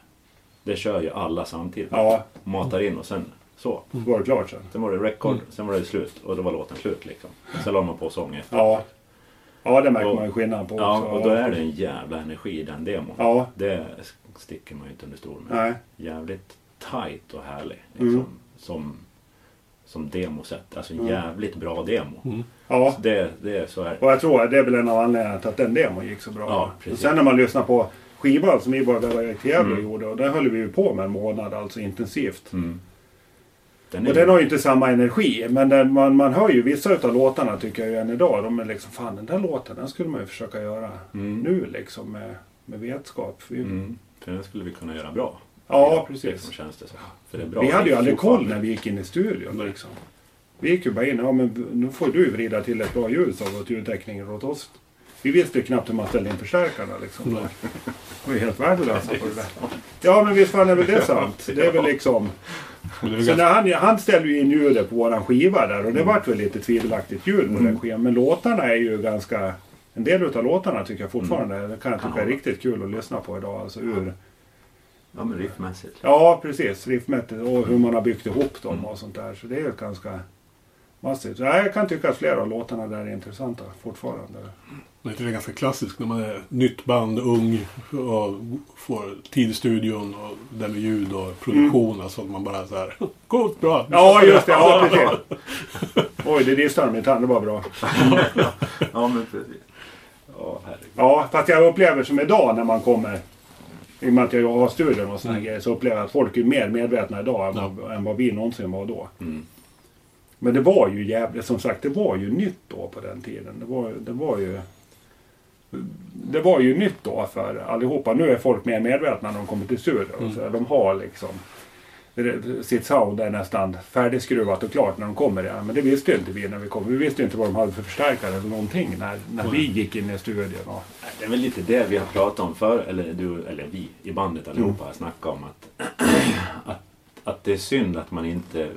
Det kör ju alla samtidigt. Ja, Matar in och sen så. så var det klart sen. Sen var det record, sen var det slut och då var låten slut liksom. Sen la man på sång efter. Ja. Ja, det märker Och- man ju skillnad på Ja, också. och då är det en jävla energi i den demon. Ja, Det sticker man ju inte under stol med. nej. Jävligt tight och härlig. Liksom, Mm. Som, som demosätt. Alltså en Mm. jävligt bra demo. Ja. Så det, det, så är det. Och jag tror att det är väl en av anledningarna till att den demon gick så bra. Ja, och sen när man lyssnar på skivan som vi var iväg till Gävle Mm. gjorde. Och där höll vi ju på med en månad alltså intensivt. Mm. Den Och den har ju inte samma energi. Men den, man, man hör ju vissa utav låtarna tycker jag ju än idag. De är liksom, fan den där låten den skulle man ju försöka göra Mm. nu liksom med, med vetskap. Vi, Mm. För den skulle vi kunna göra bra. Ja, Liksom, precis. känns det som. För det är bra Vi hade ju aldrig koll när vi gick in i studion liksom. Vi gick ju bara in, ja men nu får du vrida till ett bra ljus av åt ljudtekniker åt oss Vi visste ju knappt hur man ställde in förstärkarna liksom. Vi var ju helt värdelösa på det där. Ja men visst fan är väl det sant. Det är väl liksom. Det Så när han, han ställde ju in ljudet på våran skiva där och det vart väl lite tvivelaktigt ljud på den skivan. Men låtarna är ju ganska... En del utav låtarna tycker jag fortfarande det kan jag tycka är riktigt kul att lyssna på idag. Alltså ur, Ja, men riffmässigt. ja precis, riffmässigt och hur man har byggt ihop dem och sånt där. Så det är ju ganska massivt. Så jag kan tycka att flera av låtarna där är intressanta fortfarande. det är ganska klassiskt när man är nytt band, ung och får tid i studion och det med ljud och produktion. Alltså att man bara så här, coolt, bra. Ja just det, ja precis. Oj, det distade mitt hand, det var bra. Ja, men precis. Ja, herregud. Ja, fast jag upplever som idag när man kommer i och med att jag har studion och såna Mm. grejer så upplever jag att folk är mer medvetna idag än, vad, än vad vi någonsin var då. Mm. Men det var ju jävligt, som sagt, det var ju nytt då på den tiden. Det var, det var ju... Det var ju nytt då för allihopa. Nu är folk mer medvetna när de kommer till studion. Mm. Så de har liksom... Sitt sound är nästan färdigskruvat och klart när de kommer. Ja. Men det visste ju inte vi när vi kom. Vi visste ju inte vad de hade för förstärkare eller någonting när, när vi gick in i studion. Och, Det är väl lite det vi har pratat om för eller du, eller vi i bandet allihopa har snackat om att, att, att det är synd att man inte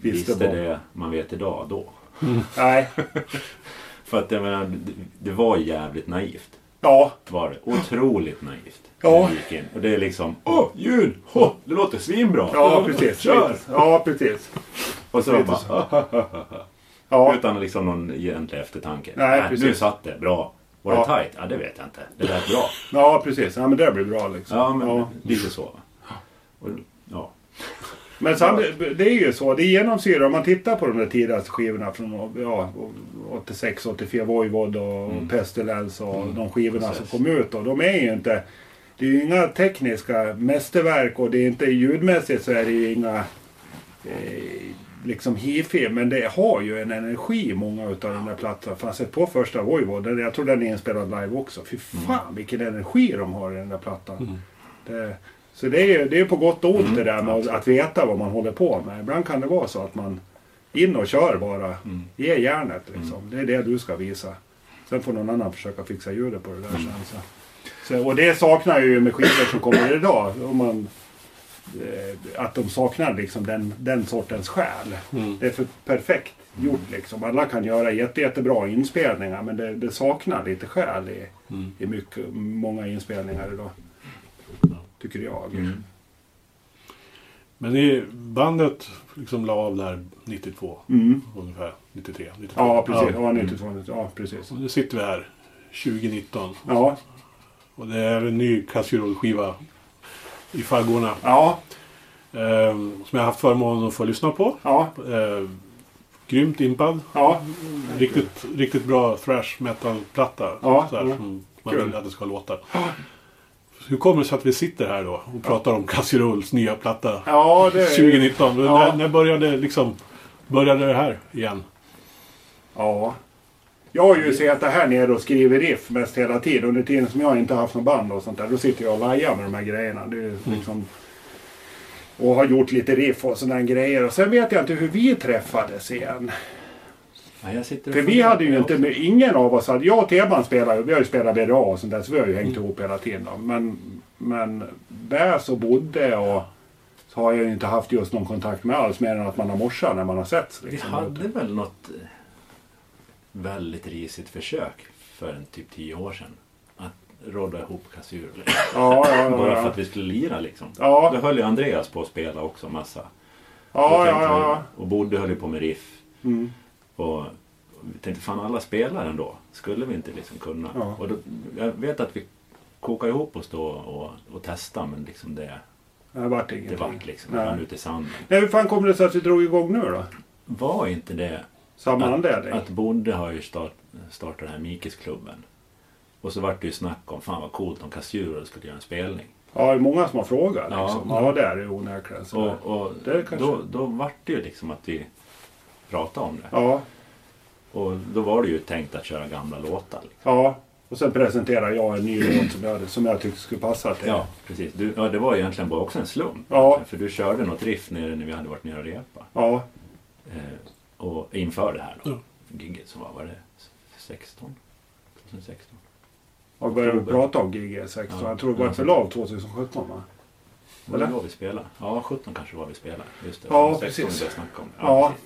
Visste visste det man vet idag då. nej, För att jag menar, det, det var jävligt naivt. ja, Var det. Otroligt naivt. Ja. gick in. Och det är liksom, åh, ljud! Åh, det låter svinbra! ja precis. Kör! Ja, precis. Och så Lite bara, Ja, utan liksom någon egentlig eftertanke. Nej, nu precis. satt det, bra. Var Ja. det tight? Ja, det vet jag inte. Det lät bra. ja precis. Ja, men det blir bra liksom. Ja, men Ja. lite så. Och, ja. Men samtidigt, det är ju så. Det genomsyrar, om man tittar på de där tidigaste skivorna från ja, 86, 84, Voivod och Mm. Pestilence och de skivorna Precis. som kom ut. Och de är ju inte... Det är ju inga tekniska mästerverk och det är inte ljudmässigt så är det ju inga eh, liksom hifi. Men det har ju en energi många utav de där plattorna. Fan, sett på första Voivod. den- Jag tror den är inspelad live också. Fy fan vilken energi de har i den där plattan. Det, så det är ju det är på gott och ont det där med att, att veta vad man håller på med. Ibland kan det vara så att man in och kör bara. Ge järnet liksom. Det är det du ska visa. Sen får någon annan försöka fixa ljudet på det där sen. Så. Så, och det saknar jag ju med skivor som kommer idag. Om man, eh, att de saknar liksom den, den sortens själ. Det är för perfekt gjort liksom. Alla kan göra jätte, jättebra inspelningar men det, det saknar lite själ i, i mycket, många inspelningar idag. Tycker jag. Mm. Men det, bandet liksom la av där 92. Mm. Ungefär 93. 92. Ja, precis. Ja. Ja, 92, ja, precis. Och nu sitter vi här 2019. Ja, Och det är en ny Casserole-skiva i faggorna. ja, Eh, som jag har haft förmånen att få lyssna på. ja, Eh, grymt impad. ja. Riktigt, riktigt bra thrash metal-platta. Ja, så här, ja. som man Kul. vill att det ska låta. Hur kommer det sig att vi sitter här då och pratar om Casserols nya platta Ja, det är 2019? Ja. När, när började, liksom, började det här igen? Ja. Jag har ju suttit här nere och skrivit riff mest hela tiden. Under tiden som jag inte haft något band och sånt där. Då sitter jag och lajar med de här grejerna. Det är liksom... Och har gjort lite riff och sådana grejer. Och sen vet jag inte hur vi träffades igen. Ja, För vi hade ju inte, också. med, ingen av oss hade, jag och Teban spelade vi har ju spelat BDA och sånt där så vi har ju hängt ihop hela tiden. Då. Men, men Bäs och Bodde och så har jag ju inte haft just någon kontakt med alls mer än att man har morsat när man har setts. Vi Liksom. hade väl något väldigt risigt försök för en typ tio år sedan. Att rodda ihop kassur. Ja, ja, ja. Bara för att vi skulle lira liksom. Ja. Då höll ju Andreas på att spela också massa. Ja, ja, ja. Och Bodde höll ju på med riff. Mm. Och vi tänkte fan alla spelar ändå. Skulle vi inte liksom kunna? Ja. Och då, jag vet att vi kokade ihop oss då och, och testade men liksom det, Det vart det ingenting. vart liksom, det rann ut i sanden. Nej, hur fan kom det sig att vi drog igång nu då? Var inte det Samma att, att Bonde har ju start, startat den här Mikisklubben. Och så vart det ju snack om, fan vad coolt om Kassur skulle göra en spelning. Ja, det är många som har frågat Ja. liksom. Ja, det är det onekligen. Och, och Det kanske- då, då vart det ju liksom att vi pratade om det. Ja, Och då var det ju tänkt att köra gamla låtar. Liksom. ja. Och sen presenterar jag en ny låt som jag, som jag tyckte skulle passa till. Ja, precis. Du, ja, det var egentligen bara också en slump. Ja. För du körde något riff nere när vi hade varit nere och repa. Ja, Eh, och inför det här då. Ja. Gigget som var, var det 16? 2016? Och började Oktober. prata om GG16. Ja. Jag tror det var Ja. ett förlag 2017 va? Var det Eller? då vi spelade? Ja, 17 kanske var vi spelade. Just det. Ja, 16 precis. vi började snacka om det. Ja. precis.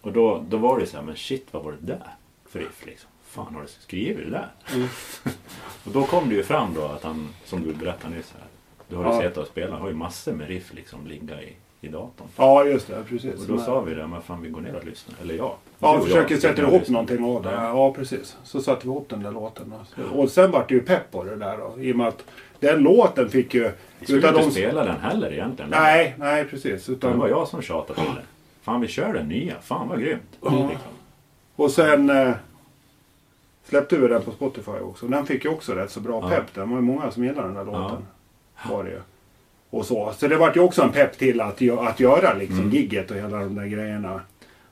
Och då, då var det så här, men shit vad var det där för riff liksom? Fan har du skrivit det där? Mm. och då kom det ju fram då att han, som du berättade nyss här. Du har ju Ja. sett och spelat, har ju massor med riff liksom ligga i, i datorn. Ja, just det. Precis. Och då sa vi det, men fan vi går ner och lyssnar. Eller jag. Ja, och jag försöker sitter sätta ihop någonting av det. Ja. Ja, precis. Så satte vi ihop den där låten. Och sen vart det ju pepp på det där då. I och med att den låten fick ju... Vi skulle inte de- spela den heller egentligen. Nej, nej precis. Det var Utan... jag som tjatade till det. Fan vi kör den nya, fan vad grymt. Ja. Liksom. Och sen eh, släppte vi den på Spotify också. Den fick ju också rätt så bra Ja. pepp. Det var ju många som gillade den där Ja. låten. Var det ju. Och så. Så det vart ju också en pepp till att, att göra liksom Mm. gigget och hela de där grejerna.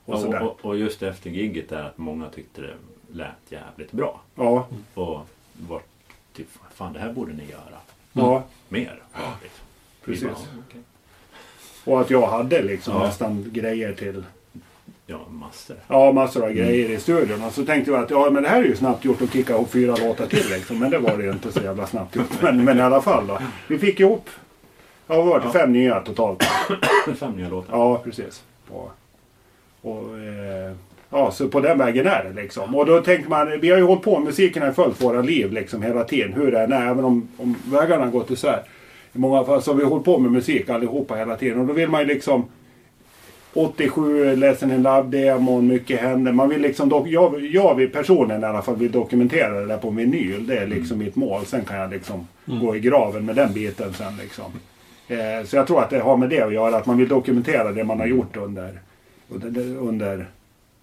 Och Och, sådär. och, och just efter gigget där att många tyckte det lät jävligt bra. Ja, Och var typ, fan det här borde ni göra ja, mer. Ja, precis. bara. Och att jag hade liksom Ja. nästan grejer till Ja, massor. Ja, massor av grejer i studion. Och så tänkte vi att ja, men det här är ju snabbt gjort att kicka ihop fyra låtar till liksom. Men det var det ju inte så jävla snabbt gjort. Men, men i alla fall då. Vi fick ihop, ja vad var det, Ja. fem nya totalt. Fem nya låtar. Ja, precis. Och, och, eh, ja, så på den vägen är det liksom. Och då tänker man, vi har ju hållit på, musiken har ju följt våra liv liksom hela tiden. Hur det än är, även om, om vägarna har gått isär. I många fall så har vi hållit på med musik allihopa hela tiden. Och då vill man ju liksom 87, Lesson in Love-demon, mycket händer. Man vill liksom, jag, jag vill personligen i alla fall vill dokumentera det där på vinyl. Det är liksom mitt mål. Sen kan jag liksom gå i graven med den biten sen liksom. Eh, så jag tror att det har med det att göra. Att man vill dokumentera det man har gjort under, under, under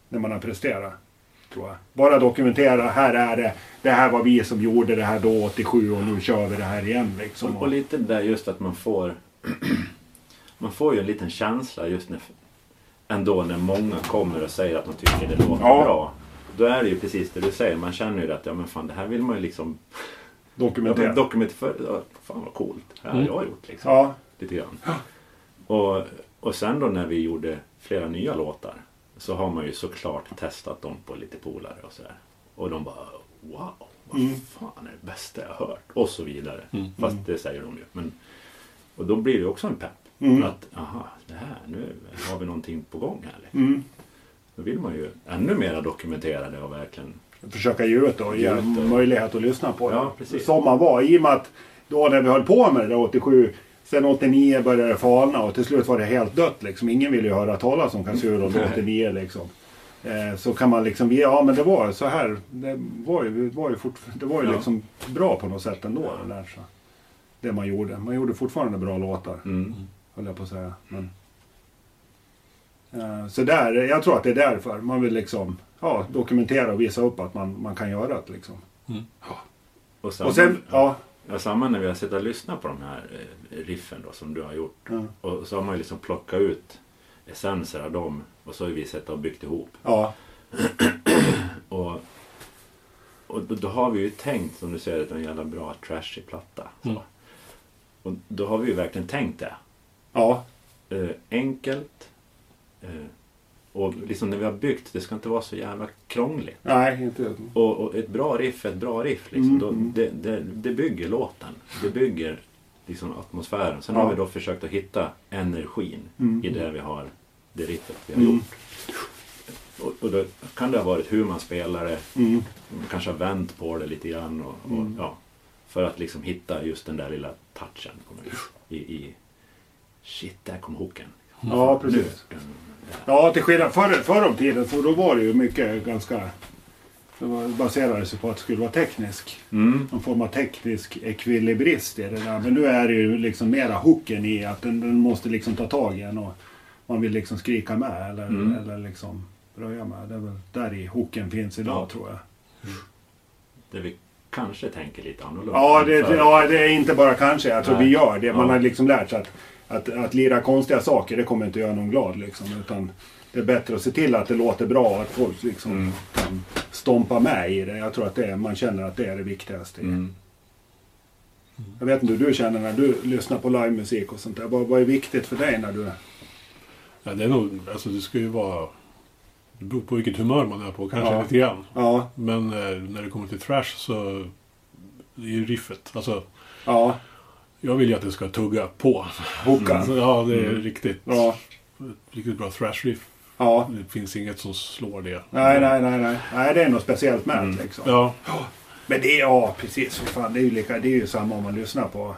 när man har presterat. Tror jag. Bara dokumentera, här är det. Det här var vi som gjorde det här då 87 och nu kör vi det här igen liksom. Och, och lite där just att man får Man får ju en liten känsla just när Ändå när många kommer och säger att de tycker det låter Ja. bra. Då är det ju precis det du säger. Man känner ju att ja men fan det här vill man ju liksom ja, dokumentera. men dokumentera. Fan vad coolt. Det här har Mm. jag gjort liksom. ja, Lite grann. Och, och sen då när vi gjorde flera nya låtar. Så har man ju såklart testat dem på lite polare och sådär. Och de bara wow. Vad Mm. fan är det bästa jag har hört? Och så vidare. Mm. Fast det säger de ju. Men, och då blir det också en pepp. Mm. Att aha, det här, nu har vi någonting på gång här. Liksom. mm. Då vill man ju ännu mer dokumentera det och verkligen försöka ge ut och ge ut möjlighet att lyssna på det. Ja, precis. Som man var. I och med att då när vi höll på med det där 87. Sen 89 började det falna och till slut var det helt dött liksom. Ingen ville ju höra talas om Kazuro då 89 liksom. Eh, så kan man liksom, ja men det var så här. Det var ju, det var ju, fort, det var ju Ja. liksom bra på något sätt ändå. Det, där, så. det man gjorde. Man gjorde fortfarande bra låtar. mm. Höll jag på att säga. Men, eh, så där, jag tror att det är därför. Man vill liksom ja, dokumentera och visa upp att man, man kan göra det. Liksom. Och, samma, Och sen, ja. Ja, samma när vi har suttit och lyssnat på de här eh, riffen då som du har gjort. Ja, Och så har man ju liksom plockat ut essenser av dem och så har vi sett och byggt ihop. ja, Och, och då, då har vi ju tänkt, som du säger, att det är en jävla bra trashig platta. Så. Mm. Och då har vi ju verkligen tänkt det. ja, Eh, enkelt. Eh, och liksom när vi har byggt, det ska inte vara så jävla krångligt. nej inte. Och, och ett bra riff är ett bra riff. Liksom. Mm, Då, mm. det, det, det bygger låten. Det bygger liksom atmosfären. Sen Ja. har vi då försökt att hitta energin Mm. i det vi har, det riffet vi har Mm. gjort. Och, och då kan det ha varit hur man spelar det. Mm. Man kanske har vänt på det lite grann. Och, och, Mm. ja, för att liksom hitta just den där lilla touchen. I, i Shit, där kom hooken. Ja, precis. Ja, till skillnad förr, förr om tiden, för då var det ju mycket ganska... Det var, baserade sig på att det skulle vara teknisk. Mm. Någon form av teknisk ekvilibrist i det där. Men nu är det ju liksom mera hooken i att den, den måste liksom ta tag i en och man vill liksom skrika med eller, Mm. eller liksom röja med. Det är väl där i hooken finns idag Ja. tror jag. Där vi kanske tänker lite annorlunda. Ja det, ja, det är inte bara kanske. Jag tror Nej. vi gör det. Man Ja. har liksom lärt sig att, att, att lira konstiga saker, det kommer inte göra någon glad. Liksom, utan det är bättre att se till att det låter bra och att folk liksom Mm. kan stompa med i det. Jag tror att det är, man känner att det är det viktigaste. Mm. Jag vet inte hur du känner när du lyssnar på livemusik och sånt där. Vad, vad är viktigt för dig när du... Ja, det är nog, alltså det ska ju vara... Det beror på vilket humör man är på, kanske Ja. lite grann. Ja, Men eh, när det kommer till thrash så det är ju riffet. Alltså, Ja, jag vill ju att det ska tugga på. hookan. Så, ja, det är riktigt, Ja, riktigt bra thrash-riff. ja. Det finns inget som slår det. Nej, nej, nej, nej. Nej, det är något speciellt med det liksom. Ja, Men det är, ja precis. Fan, det är ju lika, det är ju samma om man lyssnar på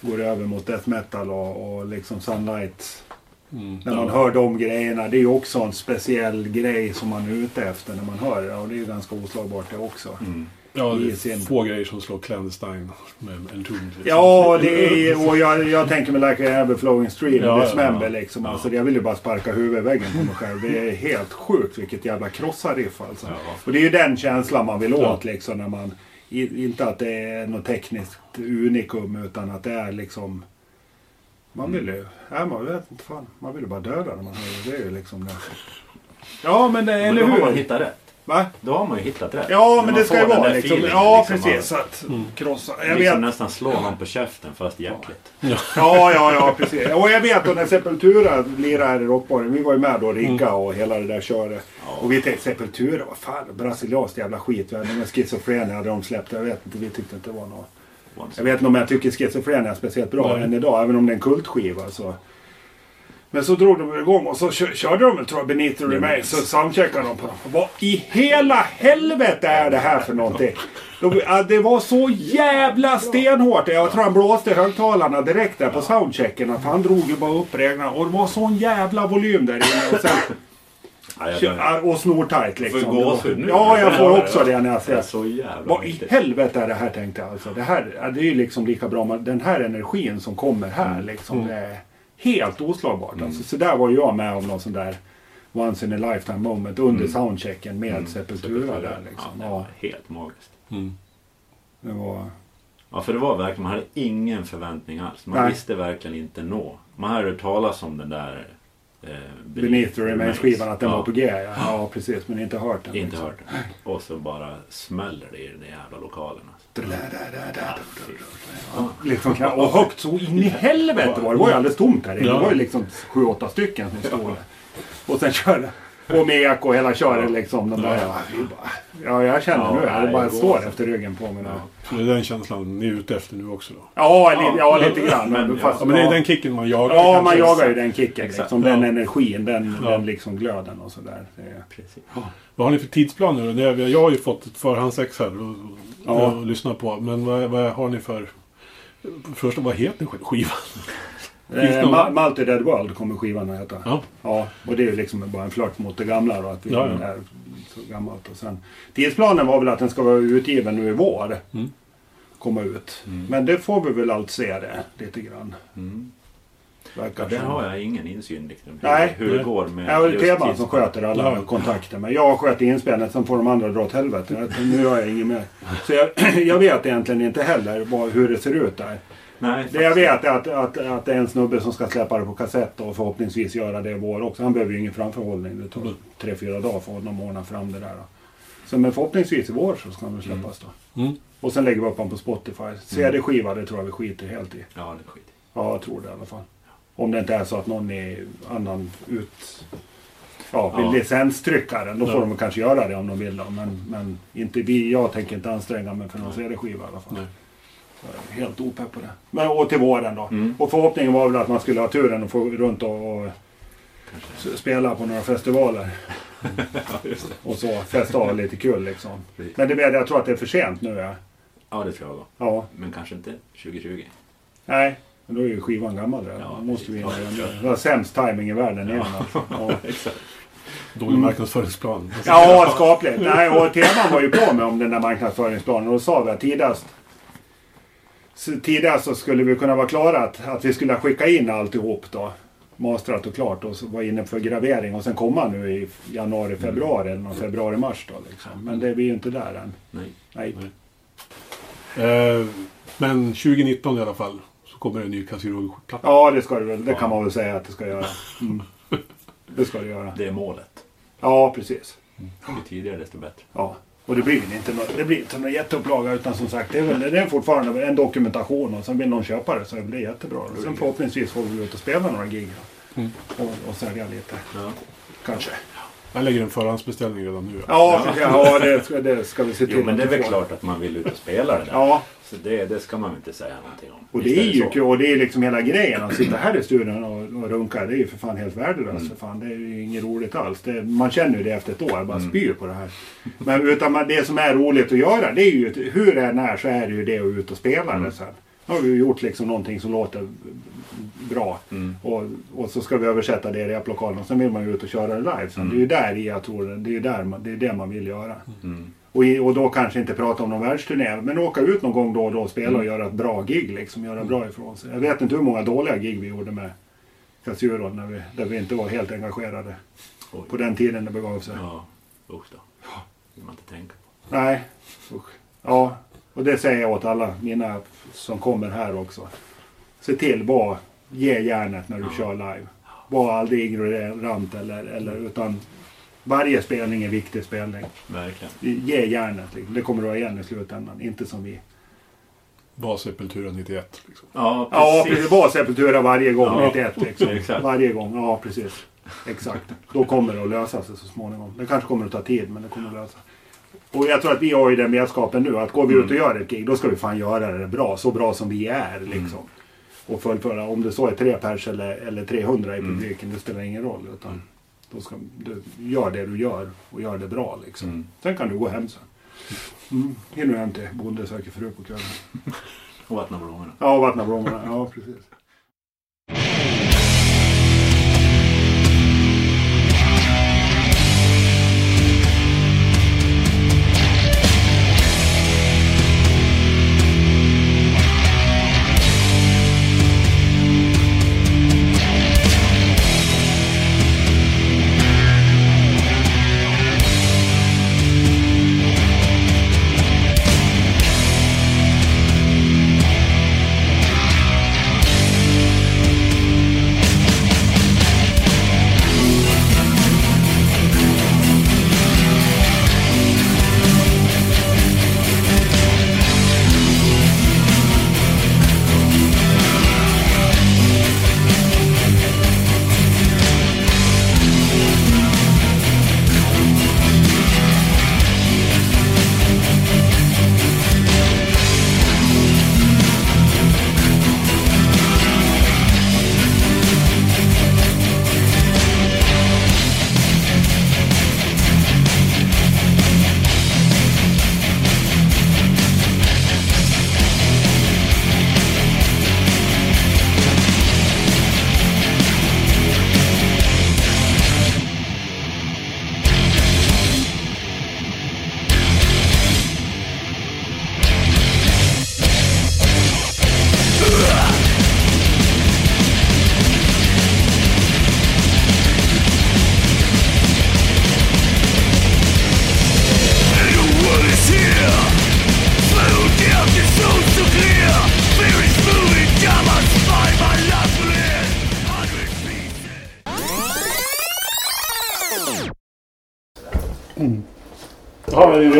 går över mot death metal och, och liksom Sunlight. mm, När man ja. hör de grejerna. Det är ju också en speciell grej som man är ute efter när man hör det. Och det är ju ganska oslagbart det också. Mm. Ja, det är sin- få grejer som slår Clandestine med en ton. Liksom. Ja, det är, och jag, jag tänker mig Like a Everflowing Stream, Ja, ja, Dismember ja. liksom. Ja. Alltså, jag vill ju bara sparka huvudet i väggen på mig själv. Det är helt sjukt vilket jävla krossariff alltså. Ja. Och det är ju den känslan man vill Ja. åt liksom när man... Inte att det är något tekniskt unikum utan att det är liksom... Man vill ju... Nej, man vet inte fan. Man vill ju bara döda när man hör det. Det är ju liksom det. Ja, men det, Men eller då har man hur? hittat rätt. Va? Då har man ju hittat rätt. Ja, men man det ska ju får den vara liksom... feelingen, Ja, liksom, precis. att- Att krossa. Jag liksom vet. nästan slå någon på käften fast hjärtligt. Ja, ja, ja, precis. Och jag vet att när Sepultura lirade här i Rockbaren, vi var ju med då, rigga och hela det där köret. Och vi tänkte Sepultura, vad fan, brasilianskt jävla skit. Med Schizofrenia hade de släppt, jag vet inte, vi tyckte inte det var något. Jag vet inte om jag tycker Schizofrenia är speciellt bra Nej. än idag, även om det är en kultskiva. Så. Men så drog de igång och så kö- körde de väl tror jag the Remains. Så soundcheckade de på dem. Vad i hela helvete är det här för någonting? De, det var så jävla stenhårt. Jag tror han blåste högtalarna direkt där på soundchecken. För han drog ju bara upp reglerna. Och det var sån jävla volym där inne. Och, sen, och snortajt liksom. Får Det var- gåshud nu. Ja, jag får också det när jag Det ser så jävla vad i helvete är det här tänkte jag alltså. Det här det är ju liksom lika bra. Den här energin som kommer här liksom. Det är helt oslagbart. Alltså, så där var jag med om någon sån där once in a lifetime moment under soundchecken med Sepultura där liksom. Ja, det Ja, var helt magiskt. Mm. det var... Ja, för det var verkligen, man hade ingen förväntning alls. Man Nej. visste verkligen inte nå. Man hade hört talas om den där eh, Beneath the Remains skivan att den ja, var på G. Ja, ja precis. Men inte hört den. Inte liksom. hört den. Och så bara smäller det i den jävla lokalen. Alltså. Ja, liksom, och högt så in i helvete var det. Var ju alldeles tomt här inne. Det Ja. var ju liksom sju, åtta stycken som stod. Och sen körde och med eko och hela köret liksom. De där, ja, bara, ja, jag känner Ja, nu. Bara det går står alltså. efter ryggen på mig. nu. Det är den känslan ni är ute efter nu också då? Ja, li, ja, lite grann. Men, ja. Ja, men det är ja, den kicken man jagar. ja, man jagar ju den kicken. Liksom, den Ja. energin, den, Ja. den liksom glöden och sådär. Vad har ni för tidsplaner då? Det är- Jag har ju fått ett förhandsex här Ja. och lyssna på. Men vad, vad har ni för... Först, vad heter skivan? Eh, Ma- Multi Dead World kommer skivan att heta. Ja. Ja, och det är ju liksom bara en flört mot det gamla då. Att vi Ja, ja. är så gammalt. Och sen, tidsplanen var väl att den ska vara utgiven nu i vår. Mm. Komma ut. Men det får vi väl allt se det lite grann. Mm. Verkar Ja, där har jag ingen insyn liksom, hur, Nej. hur det Nej. går med Det är väl just Teban som sköter alla Ja. kontakter. Men jag sköter inspelningen, sen får de andra dra åt helvete. Nu gör jag inget mer. Så jag, jag vet egentligen inte heller vad, hur det ser ut där. Nej, Det jag vet är att, att, att det är en snubbe som ska släppa det på kassett och förhoppningsvis göra det i vår också. Han behöver ju ingen framförhållning. Det tar Mm. tre, fyra dagar för honom att ordna fram det där. Då. Så men förhoppningsvis i vår så ska den släppas då. Mm. Och sen lägger vi upp den på Spotify. CD-skiva det tror jag vi skiter helt i. Ja, det är skit. Ja, jag tror det i alla fall. Om det inte är så att någon är annan ut... Ja, vill Ja. licenstryckaren. Då får Ja. de kanske göra det om de vill. Då. Men, men inte vi. Jag tänker inte anstränga mig för någon CD-skiva i alla fall. Nej. Helt opepp på det. Men, och till våren då. Mm. Och förhoppningen var väl att man skulle ha turen och få runt och, och spela på några festivaler. och så festa av lite kul liksom. Men det jag tror att det är för sent nu. Ja. Ja, det tror jag då. ja. Men kanske inte 2020. Nej, men då är ju skivan gammal redan. Ja, Då måste vi göra det. Det var sämst timing i världen igen alltså. ja. Exakt. Dålig marknadsföringsplan. ja, skapligt. Nej, och Teman var ju på med om den där marknadsföringsplanen och då sa vi att tidigast tidigast så skulle vi kunna vara klara att, att vi skulle skicka in alltihop då. Mastrat och klart och så var inne för gravering och sen komma nu i januari, februari eller någon februari-mars då liksom. Men det är vi ju inte där än. Nej. Nej. Eh, men 2019 i alla fall så kommer det en ny Casirol-platta. Ja, det ska det väl. Det kan man väl säga att det ska göra. Mm. Det ska det göra. Det är målet. Ja, precis. Ju tidigare desto bättre. Ja, och det blir inte någon, det blir inte någon jätteupplaga utan som sagt det är, väl, det är fortfarande en dokumentation och sen vill någon köpa det så blir det jättebra. Och sen förhoppningsvis får vi ut och spela några gig. Mm. och, och sälja lite Ja. kanske. Jag lägger en förhandsbeställning redan nu. Ja, ja. ja det, ska, det ska vi se till Jo, men det är väl klart att man vill ut och spela det där. Ja, Så det, det ska man inte säga någonting om. Och det är ju kul. Och det är liksom hela grejen. Att sitta här i studion och, och runka. Det är ju för fan helt värdelöst. Mm. För fan. Det är ju inget roligt alls. Det, man känner ju det efter ett år. Jag bara Mm. spyr på det här. Men utan man, det som är roligt att göra. Det är ju hur det än är så är det ju det att ut och spela Mm. det sen. Nu har vi gjort liksom någonting som låter bra. Mm. Och, och så ska vi översätta det i replokalen. Och sen vill man ju ut och köra det live. sen. Det är ju där jag tror det är där man, det är det man vill göra. Mm. Och, i, och då kanske inte prata om någon världsturné. Men åka ut någon gång då och då och spela och Mm. göra ett bra gig. Liksom, göra bra ifrån sig. Jag vet inte hur många dåliga gig vi gjorde med Casuro när vi, där vi inte var helt engagerade. Oj. På den tiden det begav sig. Ja, usch då. Det vill man inte tänka på. Nej, usch. Ja, och det säger jag åt alla mina som kommer här också. Se till, var, ge järnet när du Ja. kör live. Var aldrig ignorant eller, eller utan varje spelning är viktig spelning. Verkligen. Ge järnet. Liksom. Det kommer du ha igen i slutändan. Inte som vi. Var Sepultura 91. Liksom. Ja, Ja, precis. det var Sepultura varje gång. Ja. 91 liksom. Exakt. Varje gång. Ja, precis. Exakt. Då kommer det att lösa sig så småningom. Det kanske kommer att ta tid, men det kommer att lösa sig. Och jag tror att vi har ju den vetskapen nu. Att går vi ut och Mm. gör ett gig, då ska vi fan göra det bra. Så bra som vi är liksom. Och fullfölja. Om det så är tre pers eller, eller 300 i Mm. publiken, det spelar ingen roll. Utan då ska du gör det du gör och gör det bra liksom. Mm. Sen kan du gå hem sen. Mm. Hinner du hem till Bonde söker fru på kvällen. Och vattna blommorna. Ja, och vattna blommorna. Ja, precis.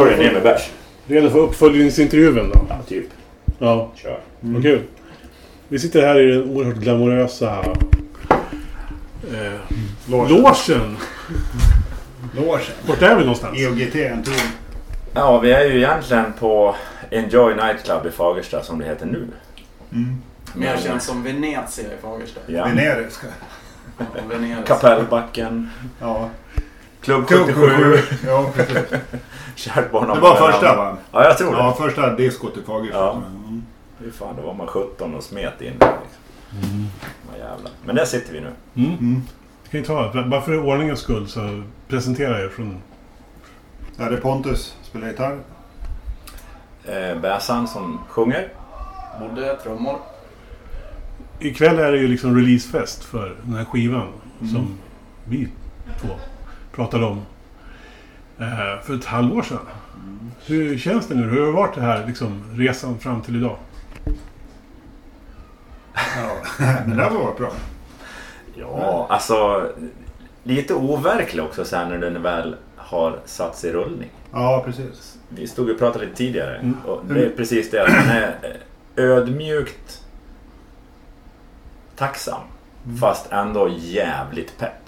Du ner redo, med bärs? redo för uppföljningsintervjun då? Ja, typ. Ja, Kör. vad kul. Vi sitter här i den oerhört glamorösa eh, logen. Logen. Vart är vi någonstans? EOGT en ton. Ja, vi är ju egentligen på Enjoy Nightclub i Fagersta som det heter nu. Mer känt som Venezia i Fagersta. Ja. Veneriska. Ja. Kapellbacken. Ja. Klubb Klubb 77. Ja, precis. Har Det var första va? Ja, jag tror det. Ja, första diskot i Fagersta. Ja. Mm. Fy fan, då var man 17 och smet in liksom. Vad jävlar. Men där sitter vi nu. Mm. Mm. Kan ju ta, bara för ordningens skull så presentera er från... Ja, det är Pontus, spelar gitarr. Eh, Bäsan som sjunger. Bodde trummor. Ikväll är det ju liksom releasefest för den här skivan som vi två pratade om eh, för ett halvår sedan. Hur känns det nu? Hur har det varit det här liksom, resan fram till idag? Ja, men det här var bra. Ja, alltså lite overklig också sen när den väl har satts i rullning. Ja, precis. Vi stod och pratade lite tidigare Mm. och det är precis det att man är eh, ödmjukt tacksam fast ändå jävligt pepp.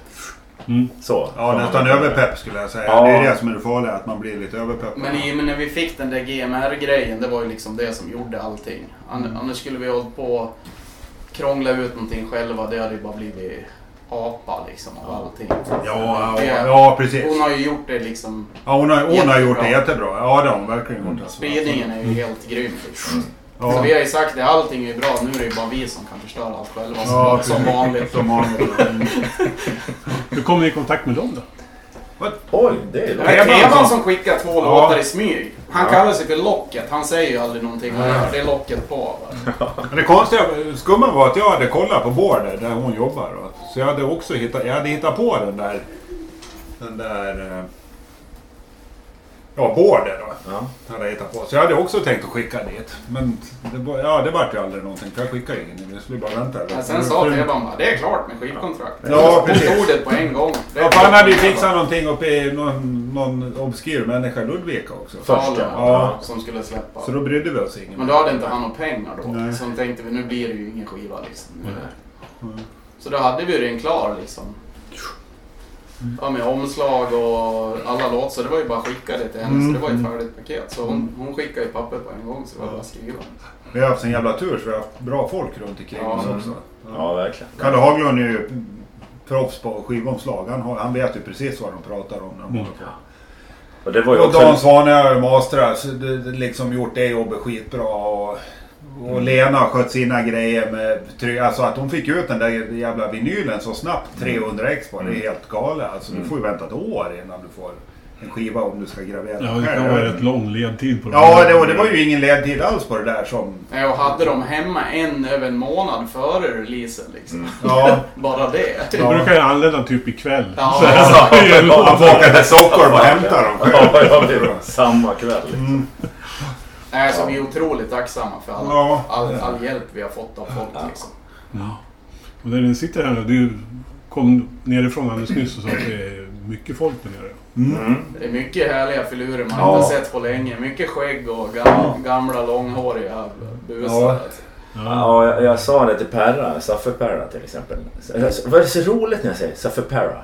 Mm. Så. Ja, nästan överpepp skulle jag säga. Ja. Det är det som är det farliga, att man blir lite överpepp. Men i och med när vi fick den där GMR-grejen, det var ju liksom det som gjorde allting. Mm. Annars skulle vi hållit på och krångla ut någonting själva. Det hade ju bara blivit apa liksom av allting. Ja, Det- ja, ja, precis. Hon har ju gjort det liksom. Ja, hon, har, hon har gjort det jättebra. Ja, det har hon verkligen gjort. alltså. Spridningen är ju helt grym liksom. Så Ja, vi har ju sagt det, allting är bra. Nu är det ju bara vi som kan förstöra allt själva. Som, Ja, som vanligt. som vanligt. Hur kom ni i kontakt med dem då? Oj, det är Det var som- skickar två Ja. låtar i smyg. Han kallar sig för Locket. Han säger ju aldrig någonting. Gör det locket på. Men det konstiga, skumma var att jag hade kollat på bordet där hon jobbar. Så jag hade också hittat, jag hade hittat på den där... Den där... Ja, bordet då. Ja. Hade jag hittat på. Så jag hade också tänkt att skicka dit. Men det, var- ja, det vart ju aldrig någonting. För jag skickade ju ingen. Jag skulle bara vänta. Men sen sa Teban bara, det är klart med skivkontrakt. Ja, Hon precis. tog det på en gång. Det Ja, för han hade ju fixat någonting uppe i någon, någon obskyr människa i Ludvika också. Först, Ja, ja. Som skulle släppa. Så då brydde vi oss inget. Men då hade inte han några pengar då. Nej. Så tänkte vi, nu blir det ju ingen skiva liksom. Så då hade vi den klar liksom. Ja, med omslag och alla låtar. Så det var ju bara att skicka det till henne. Mm. Så det var ju ett färdigt paket. Så hon, hon skickade ju papper på en gång. Så det var bara att skriva. Vi har haft en jävla tur så vi har haft bra folk runt omkring Ja. oss Mm. också. Ja, verkligen. Kalle Haglund är ju proffs på skivomslag. Han, har, han vet ju precis vad de pratar om när de Mm. håller på. Och det var ju Och Dan. Svane har ju mastrat, liksom gjort det jobbet skitbra. Och, och Lena har skött sina grejer med Alltså att hon fick ut den där jävla vinylen så snabbt, 300 ex på, det är helt galet. Alltså du får ju vänta ett år innan du får en skiva om du ska gravera Ja, det kan vara rätt lång ledtid på det. Ja, det, och det var ju ingen ledtid alls på det där som... Nej, och hade de hemma en över en månad före releasen liksom. Ja, Bara det. Jag brukar ju anlända typ ikväll. Ja. Så en lång- han får åka till Stockholm och hämta dem. Ja, ja, samma kväll. Liksom. Mm. Nej, så vi är otroligt tacksamma för all, Ja. all, all hjälp vi har fått av folk liksom. Och när ni sitter här nu, du kom nerifrån alldeles nyss och sa att det är mycket folk där nere. Mm. Det är mycket härliga filurer man Ja. inte sett på länge. Mycket skägg och gam, gamla långhåriga busar. Ja. Ja, jag, jag sa det till Perra, Saffe Perra till exempel. Så- Vad är det så roligt när jag säger Saffe Perra?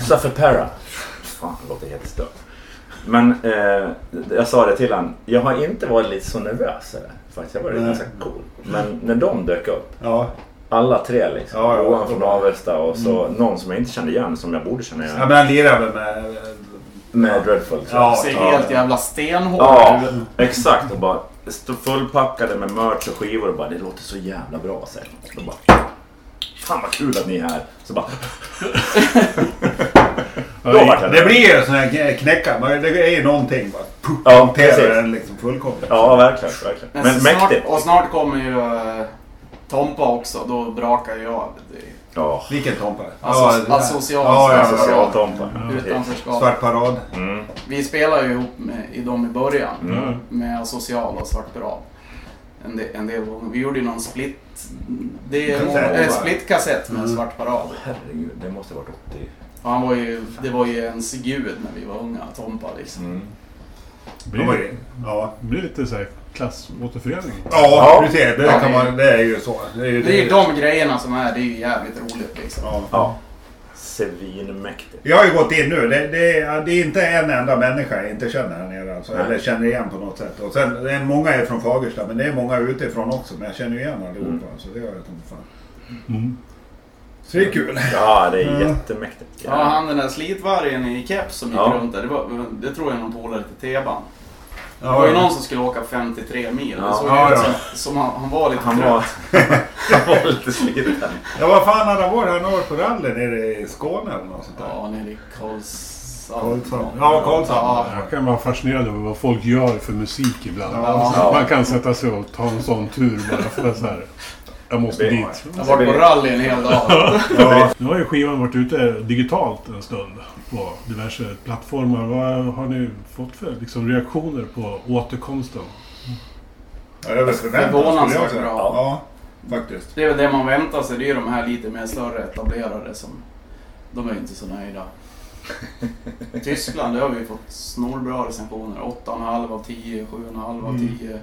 Saffe Perra. Fan, det låter helt stört. Men eh, jag sa det till han. Jag har inte varit lite så nervös. Eller? Faktiskt, jag var Nej. ganska cool. Men när de dök upp, Ja. alla tre liksom. Ja, ja. Johan från Avesta och så någon som jag inte kände igen som jag borde känna igen. ja, men han lirar väl med... Med Dreadful. Ja. Ser helt jävla stenhård Ja, exakt. Och bara fullpackade med merch och skivor och bara det låter så jävla bra. Så här. Och bara, Fan vad kul att ni är här. Så bara, jag Det blir ju sån här knäcka. Det är ju någonting bara. Puh, Ja, precis. den liksom fullkomligt. Ja, verkligen. verkligen. Men, Men snart, mäktigt. och snart kommer ju uh, Tompa också. Då brakar jag. Det, Ja, Vilken Tompa? Alltså- där. asocial- Ja, ja, asocial. ja. Tompa. utanförskap. Svart parad. Mm. Vi spelar ju ihop med, i dem i början. Mm. Med Social och Svart Pirat. En del, en del. Vi gjorde ju någon split... Det är Kassett, äh, va? splitkassett med Mm. Svart Parad. Herregud, det måste varit 80. Och han var ju, det var ju ens gud när vi var unga, Tompa liksom. Mm. Det blir, ju- Ja, det blir lite såhär klassåterförening. ja, Ja. precis. Det, kan det- man, det är ju så. Det är ju Det är ju de grejerna som är, det är ju jävligt roligt liksom. Ja. Ja. Svinmäktigt. Jag har ju gått in nu. Det, det, är, det är inte en enda människa jag inte känner här nere. Alltså, eller känner igen på något sätt. Och sen, det är många är från Fagersta, men det är många utifrån också. Men jag känner ju igen allihopa. Mm. Så det gör jag som fan. Mm. Så det är kul. Ja, det är Mm. jättemäktigt. Ja, han den där slitvargen i keps som gick Ja. runt där, det, var, det tror jag någon polare till Teban. Det var ju någon som skulle åka 53 mil. Ja. Det såg Ja, ut ja. som, som han, han var lite Han trött. var, han var lite sliten. Ja, vad fan hade han varit? Han har på rally nere i Skåne eller något sånt där. Ja, nere i Karlshamn. Karlshamn. Ja, Karlshamn. Ja. Jag kan vara fascinerad över vad folk gör för musik ibland. Ja. Man kan sätta sig och ta en sån tur bara för att så här. Jag måste dit. Jag har varit på rally en hel dag. Ja. Nu har ju skivan varit ute digitalt en stund på diverse plattformar. Vad har ni fått för liksom, reaktioner på återkomsten? Ja, över Förvånansvärt bra. Ja, faktiskt. Det är väl det man väntar sig. Det är ju de här lite mer större etablerade som... De är ju inte så nöjda. I Tyskland där har vi fått snorbra recensioner. 8,5 av 10, 7,5 av Mm. 10. Mm.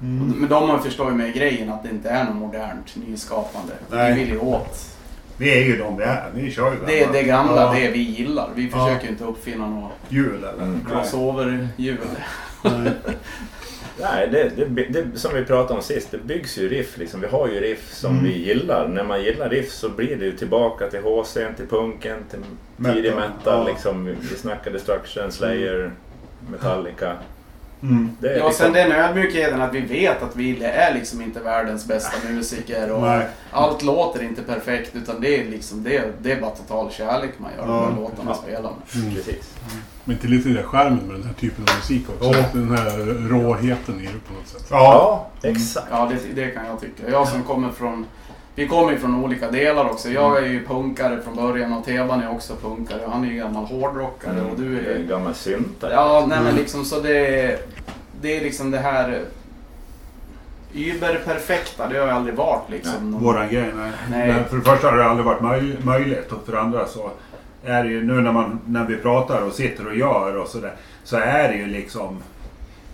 Men de förstår ju med grejen att det inte är något modernt nyskapande. Nej. Vi vill ju åt Vi är ju de vi är. Vi kör ju Det är det gamla, Ja. det vi gillar. Vi Ja. försöker ju inte uppfinna något Jul eller? Mm. Nej. crossover-hjul. Nej, det, det, det, som vi pratade om sist, det byggs ju riff. Liksom. Vi har ju riff som Mm. vi gillar. När man gillar riff så blir det ju tillbaka till HC, till punken, till Metal, tidig metal. ja. Liksom. Vi- Vi snackar Destruction, Slayer, Metallica. Mm. Det är Ja, liksom, sen den ödmjukheten att vi vet att Wille är liksom inte världens bästa musiker och Nej. allt låter inte perfekt utan det är liksom det, det är bara total kärlek man gör Ja. med låtarna man spelar med. Precis. Men till lite det där skärmen med den här typen av musik också. Ja. Den här råheten i det på något sätt. Ja. Ja, exakt. Ja, det, det kan jag tycka. Jag som kommer från... Vi kommer ju från olika delar också. Jag är ju punkare från början och Teban är också punkare. Han är ju gammal hårdrockare och du Det är är... en gammal syntare. Ja, nej men liksom så det... Det är liksom det här... Überperfekta, det har jag aldrig varit liksom. Någon- Våran grej. Nej. Nej. Men för det första har det aldrig varit möj- möjligt och för det andra så är det ju nu när, man, när vi pratar och sitter och gör och sådär. Så är det ju liksom...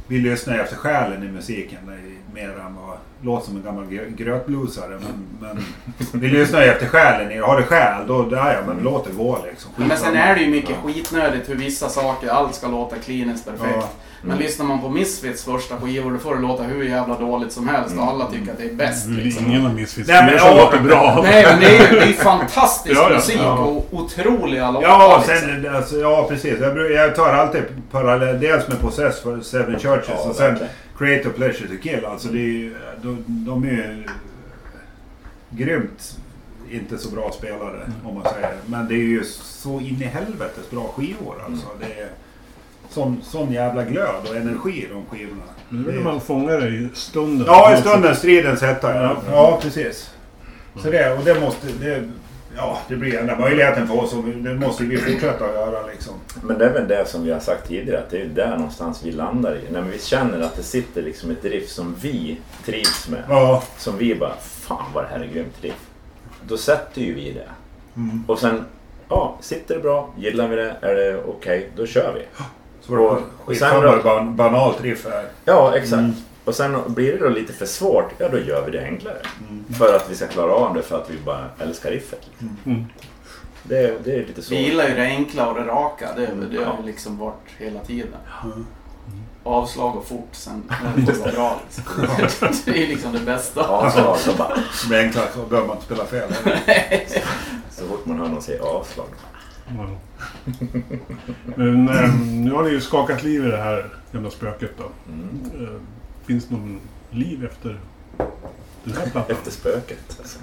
Vi lyssnar efter själen i musiken i- mer än vad... Låter som en gammal gr- grötblusare men, men vi lyssnar ju efter själen. i- Har det själ då, då ja, men låt det gå liksom. Men sen är det ju mycket skitnödigt hur vissa saker, allt ska låta kliniskt perfekt. Ja. Men lyssnar man på Misfits första skivor då får det låta hur jävla dåligt som helst och alla tycker att det är bäst. Det är Liksom. ingen av Misfits Nej, men som ja. låter bra. Nej men det är ju det är fantastisk Ja, ja. musik Ja. och otroliga låtar. Ja, liksom. sen, alltså, ja precis. Jag, jag tar alltid parallell. Dels med Possess för Seven Churches Ja, och sen verkligen. Create a Pleasure to Kill. Alltså det är de, de är grymt inte så bra spelare om man säger. Men det är ju så in i helvetes bra skivor alltså. Det är sån, sån jävla glöd och energi i de skivorna. Det är Det man fångar det i stunden. Ja, i stunden stridens hetta. Ja, Ja. ja precis. Så det, och det måste... Det, ja, det blir enda möjligheten för oss och det måste vi fortsätta att göra liksom. Men det är väl det som vi har sagt tidigare, att det är där någonstans vi landar i. När vi känner att det sitter liksom ett riff som vi trivs med. Ja, Som vi bara, fan vad det här är grymt riff. Då sätter ju vi det. Mm. Och sen, ja, sitter det bra, gillar vi det, är det okej, då kör vi. så var det Och- skitsamma och sen banalt riff är. Ja, exakt. Och sen blir det då lite för svårt, ja då gör vi det enklare. För att vi ska klara av det, för att vi bara älskar riffet. Mm. Det, det är lite så. Vi gillar ju det enkla och det raka. Det, det har Ja. ju liksom varit hela tiden. Avslag och fort, sen det får vara bra liksom. Det är liksom det bästa. Avslag, så bara... Det blir enklare så behöver man inte spela fel. Så fort man hör någon säga avslag. Ja. Men ehm, nu har ni ju skakat liv i det här gamla spöket då. Mm. Finns någon liv efter den här plattan? Efter spöket. Alltså.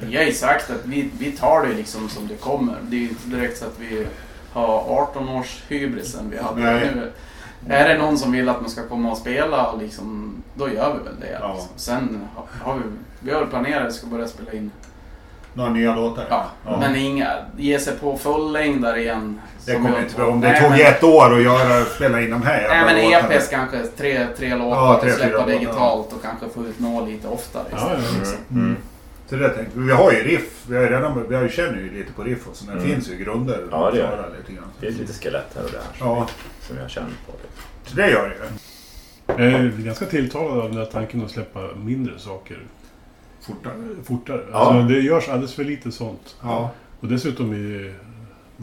Vi har ju sagt att vi, vi tar det liksom som det kommer. Det är ju inte direkt så att vi har 18 års hybrisen vi hade Nej. nu. Är det någon som vill att man ska komma och spela, liksom, då gör vi väl det. Ja. Liksom. Sen har vi, vi har planerat att vi ska börja spela in. Några nya låtar. Ja, Men inga, ge sig på fullängdare igen. Det kommer vi- inte Om det Nej, tog men- ett år att göra, spela in de här Nej men jävla låtarna. EPs kanske tre, tre låtar Ja, tre, och släppa fyra låtar. digitalt och kanske få ut nå lite oftare. Ja, istället, ja, liksom. Mm. Så det tänkte vi. Vi har ju riff. Vi, har ju redan, vi har ju känner ju lite på riff och så. Det Mm. finns ju grunder Ja, det gör lite grann. Det finns lite skelett här och där som, Ja, som jag känner på. så det gör det ju. Jag är ganska tilltalad av den där tanken att släppa mindre saker Fortare. fortare. Ja. Alltså, det görs alldeles för lite sånt. Ja. Och dessutom i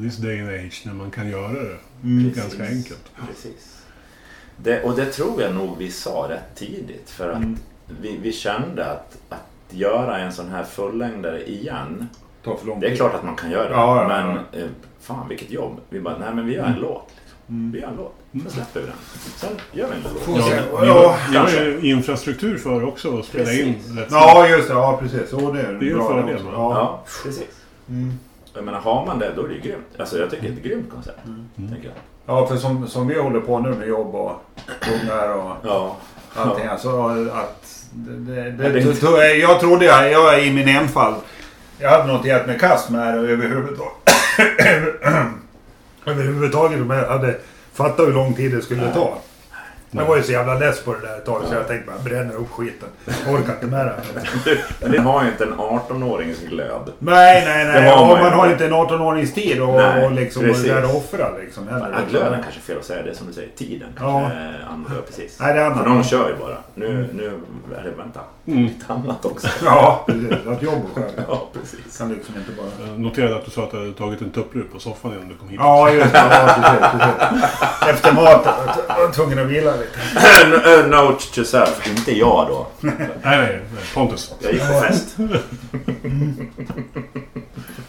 this day and age när man kan göra det Mm. ganska enkelt. Precis. Det, och det tror jag nog vi sa rätt tidigt. För att Mm. vi, vi kände att, att göra en sån här fullängdare igen. Tar för lång Det är klart att man kan göra det. Ja, ja, men eh, fan vilket jobb. Vi bara, nej men vi gör en låt. Liksom. Mm. Vi gör en låt. Sen släpper vi den. Sen gör vi en låt. Ja, vi har, vi har kanske. ju infrastruktur för också att spela in Precis. rätt Ja, just det. Ja, precis. Så det är, Det en bra fördel, också. va? Ja. Ja, precis. Mm. Jag menar, har man det då är det ju grymt. Alltså jag tycker det är ett grymt koncept. Mm. Tänker jag. ja, för som, som vi håller på nu med jobb och ungar och Ja. allting. Ja. Alltså att... Det, det, det, det inte- jag trodde jag, jag i min enfald, jag hade något gett mig kast med det överhuvudtaget. Överhuvudtaget om jag hade fattat hur lång tid det skulle ta. Jag var ju så jävla less på det där ett tag så jag tänkte bara bränna upp skiten. Jag orkar inte med det. Det har ju inte en 18-årings glöd. Nej, nej, nej. Har man man, har inte. en 18-årings tid och, Nej, och liksom och där offra liksom. heller. Ja, glöden kanske är fel att säga det som du säger. Tiden Ja. kanske ja. använder precis. Nej, det är För någon kör ju bara. Nu, nu är det, vänta, lite annat också. Ja, precis. Att jobb och själv. Ja, precis. Kan liksom inte bara... Jag noterade att du sa att du hade tagit en tupplur på soffan innan du kom hit. Ja, just det. Ja, precis, precis. Efter maten var jag tvungen att vila lite. Note to self. Inte jag då. Nej, nej, nej. Pontus. Jag gick på fest.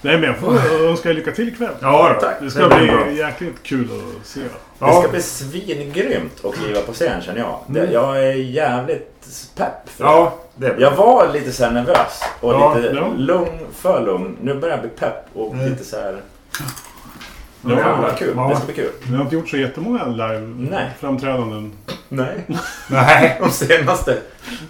Nej, men jag får önska er lycka till ikväll. Ja, då. Tack. Det ska bra. bli jäkligt kul att se. Det Ja. ska bli svingrymt att kliva på scen känner jag. Det, jag är jävligt pepp för det. Ja, det. Jag var lite så nervös och Ja, lite ja. lugn, för lugn. Nu börjar jag bli pepp och Mm. lite så här... Ja, Fan vad kul. ja. Det ska bli kul. Vi har inte gjort så jättemånga live-framträdanden. Nej. Nej. De senaste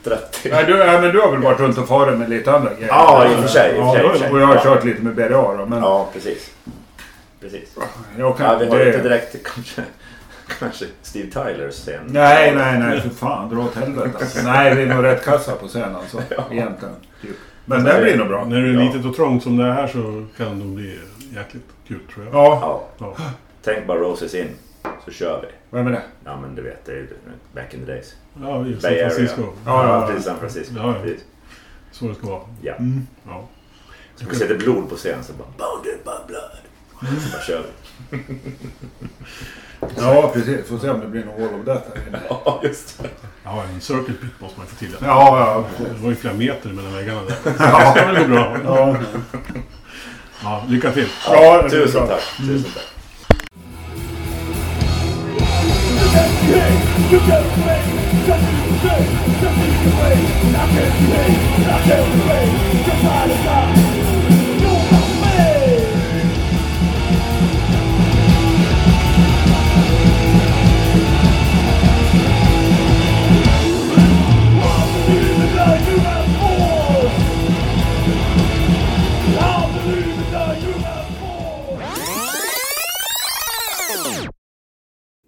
30. Nej, du, ja, men du har väl varit runt och farit med lite andra grejer? Ja, i och för sig, i och för sig, för sig. och jag har Ja. kört lite med BDA då. Men Ja, precis. Precis. jag kan Ja, vi har det- inte direkt kanske, kanske Steve Tylers scen. Nej, nej, nej. För fan. Dra åt helvete. Alltså. Nej, vi är nog rätt kassa på scen alltså. Egentligen. Typ. Men det blir nog bra. När det är Ja. litet och trångt som det är här så kan det bli jäkligt kul tror jag. Ja, Ja. Ja. Tänk bara Roses in. Så kör vi. vem är det? Ja, men du vet, det är back in the days. Ja, i San. Francisco. Ja, ja, ja. Precis, San Francisco. Ja, ja. Så det ska vara. Ja. Ja. Så vi sätter blod på scen så bara Bounded by blood. Så bara kör vi. Ja, precis. Får se om det blir någon Wall of Death här inne. Ja, just det. Ja, en circuit pit måste man få till. Ja, ja. Det var ju flera meter mellan väggarna där. Ja. Det kan väl gå bra. Ja, Ja, lycka till. ja det blir Tusen tack. Tusen tack.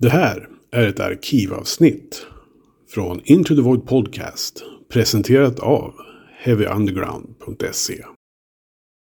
Det här är ett arkivavsnitt från Into the Void Podcast presenterat av heavyunderground.se.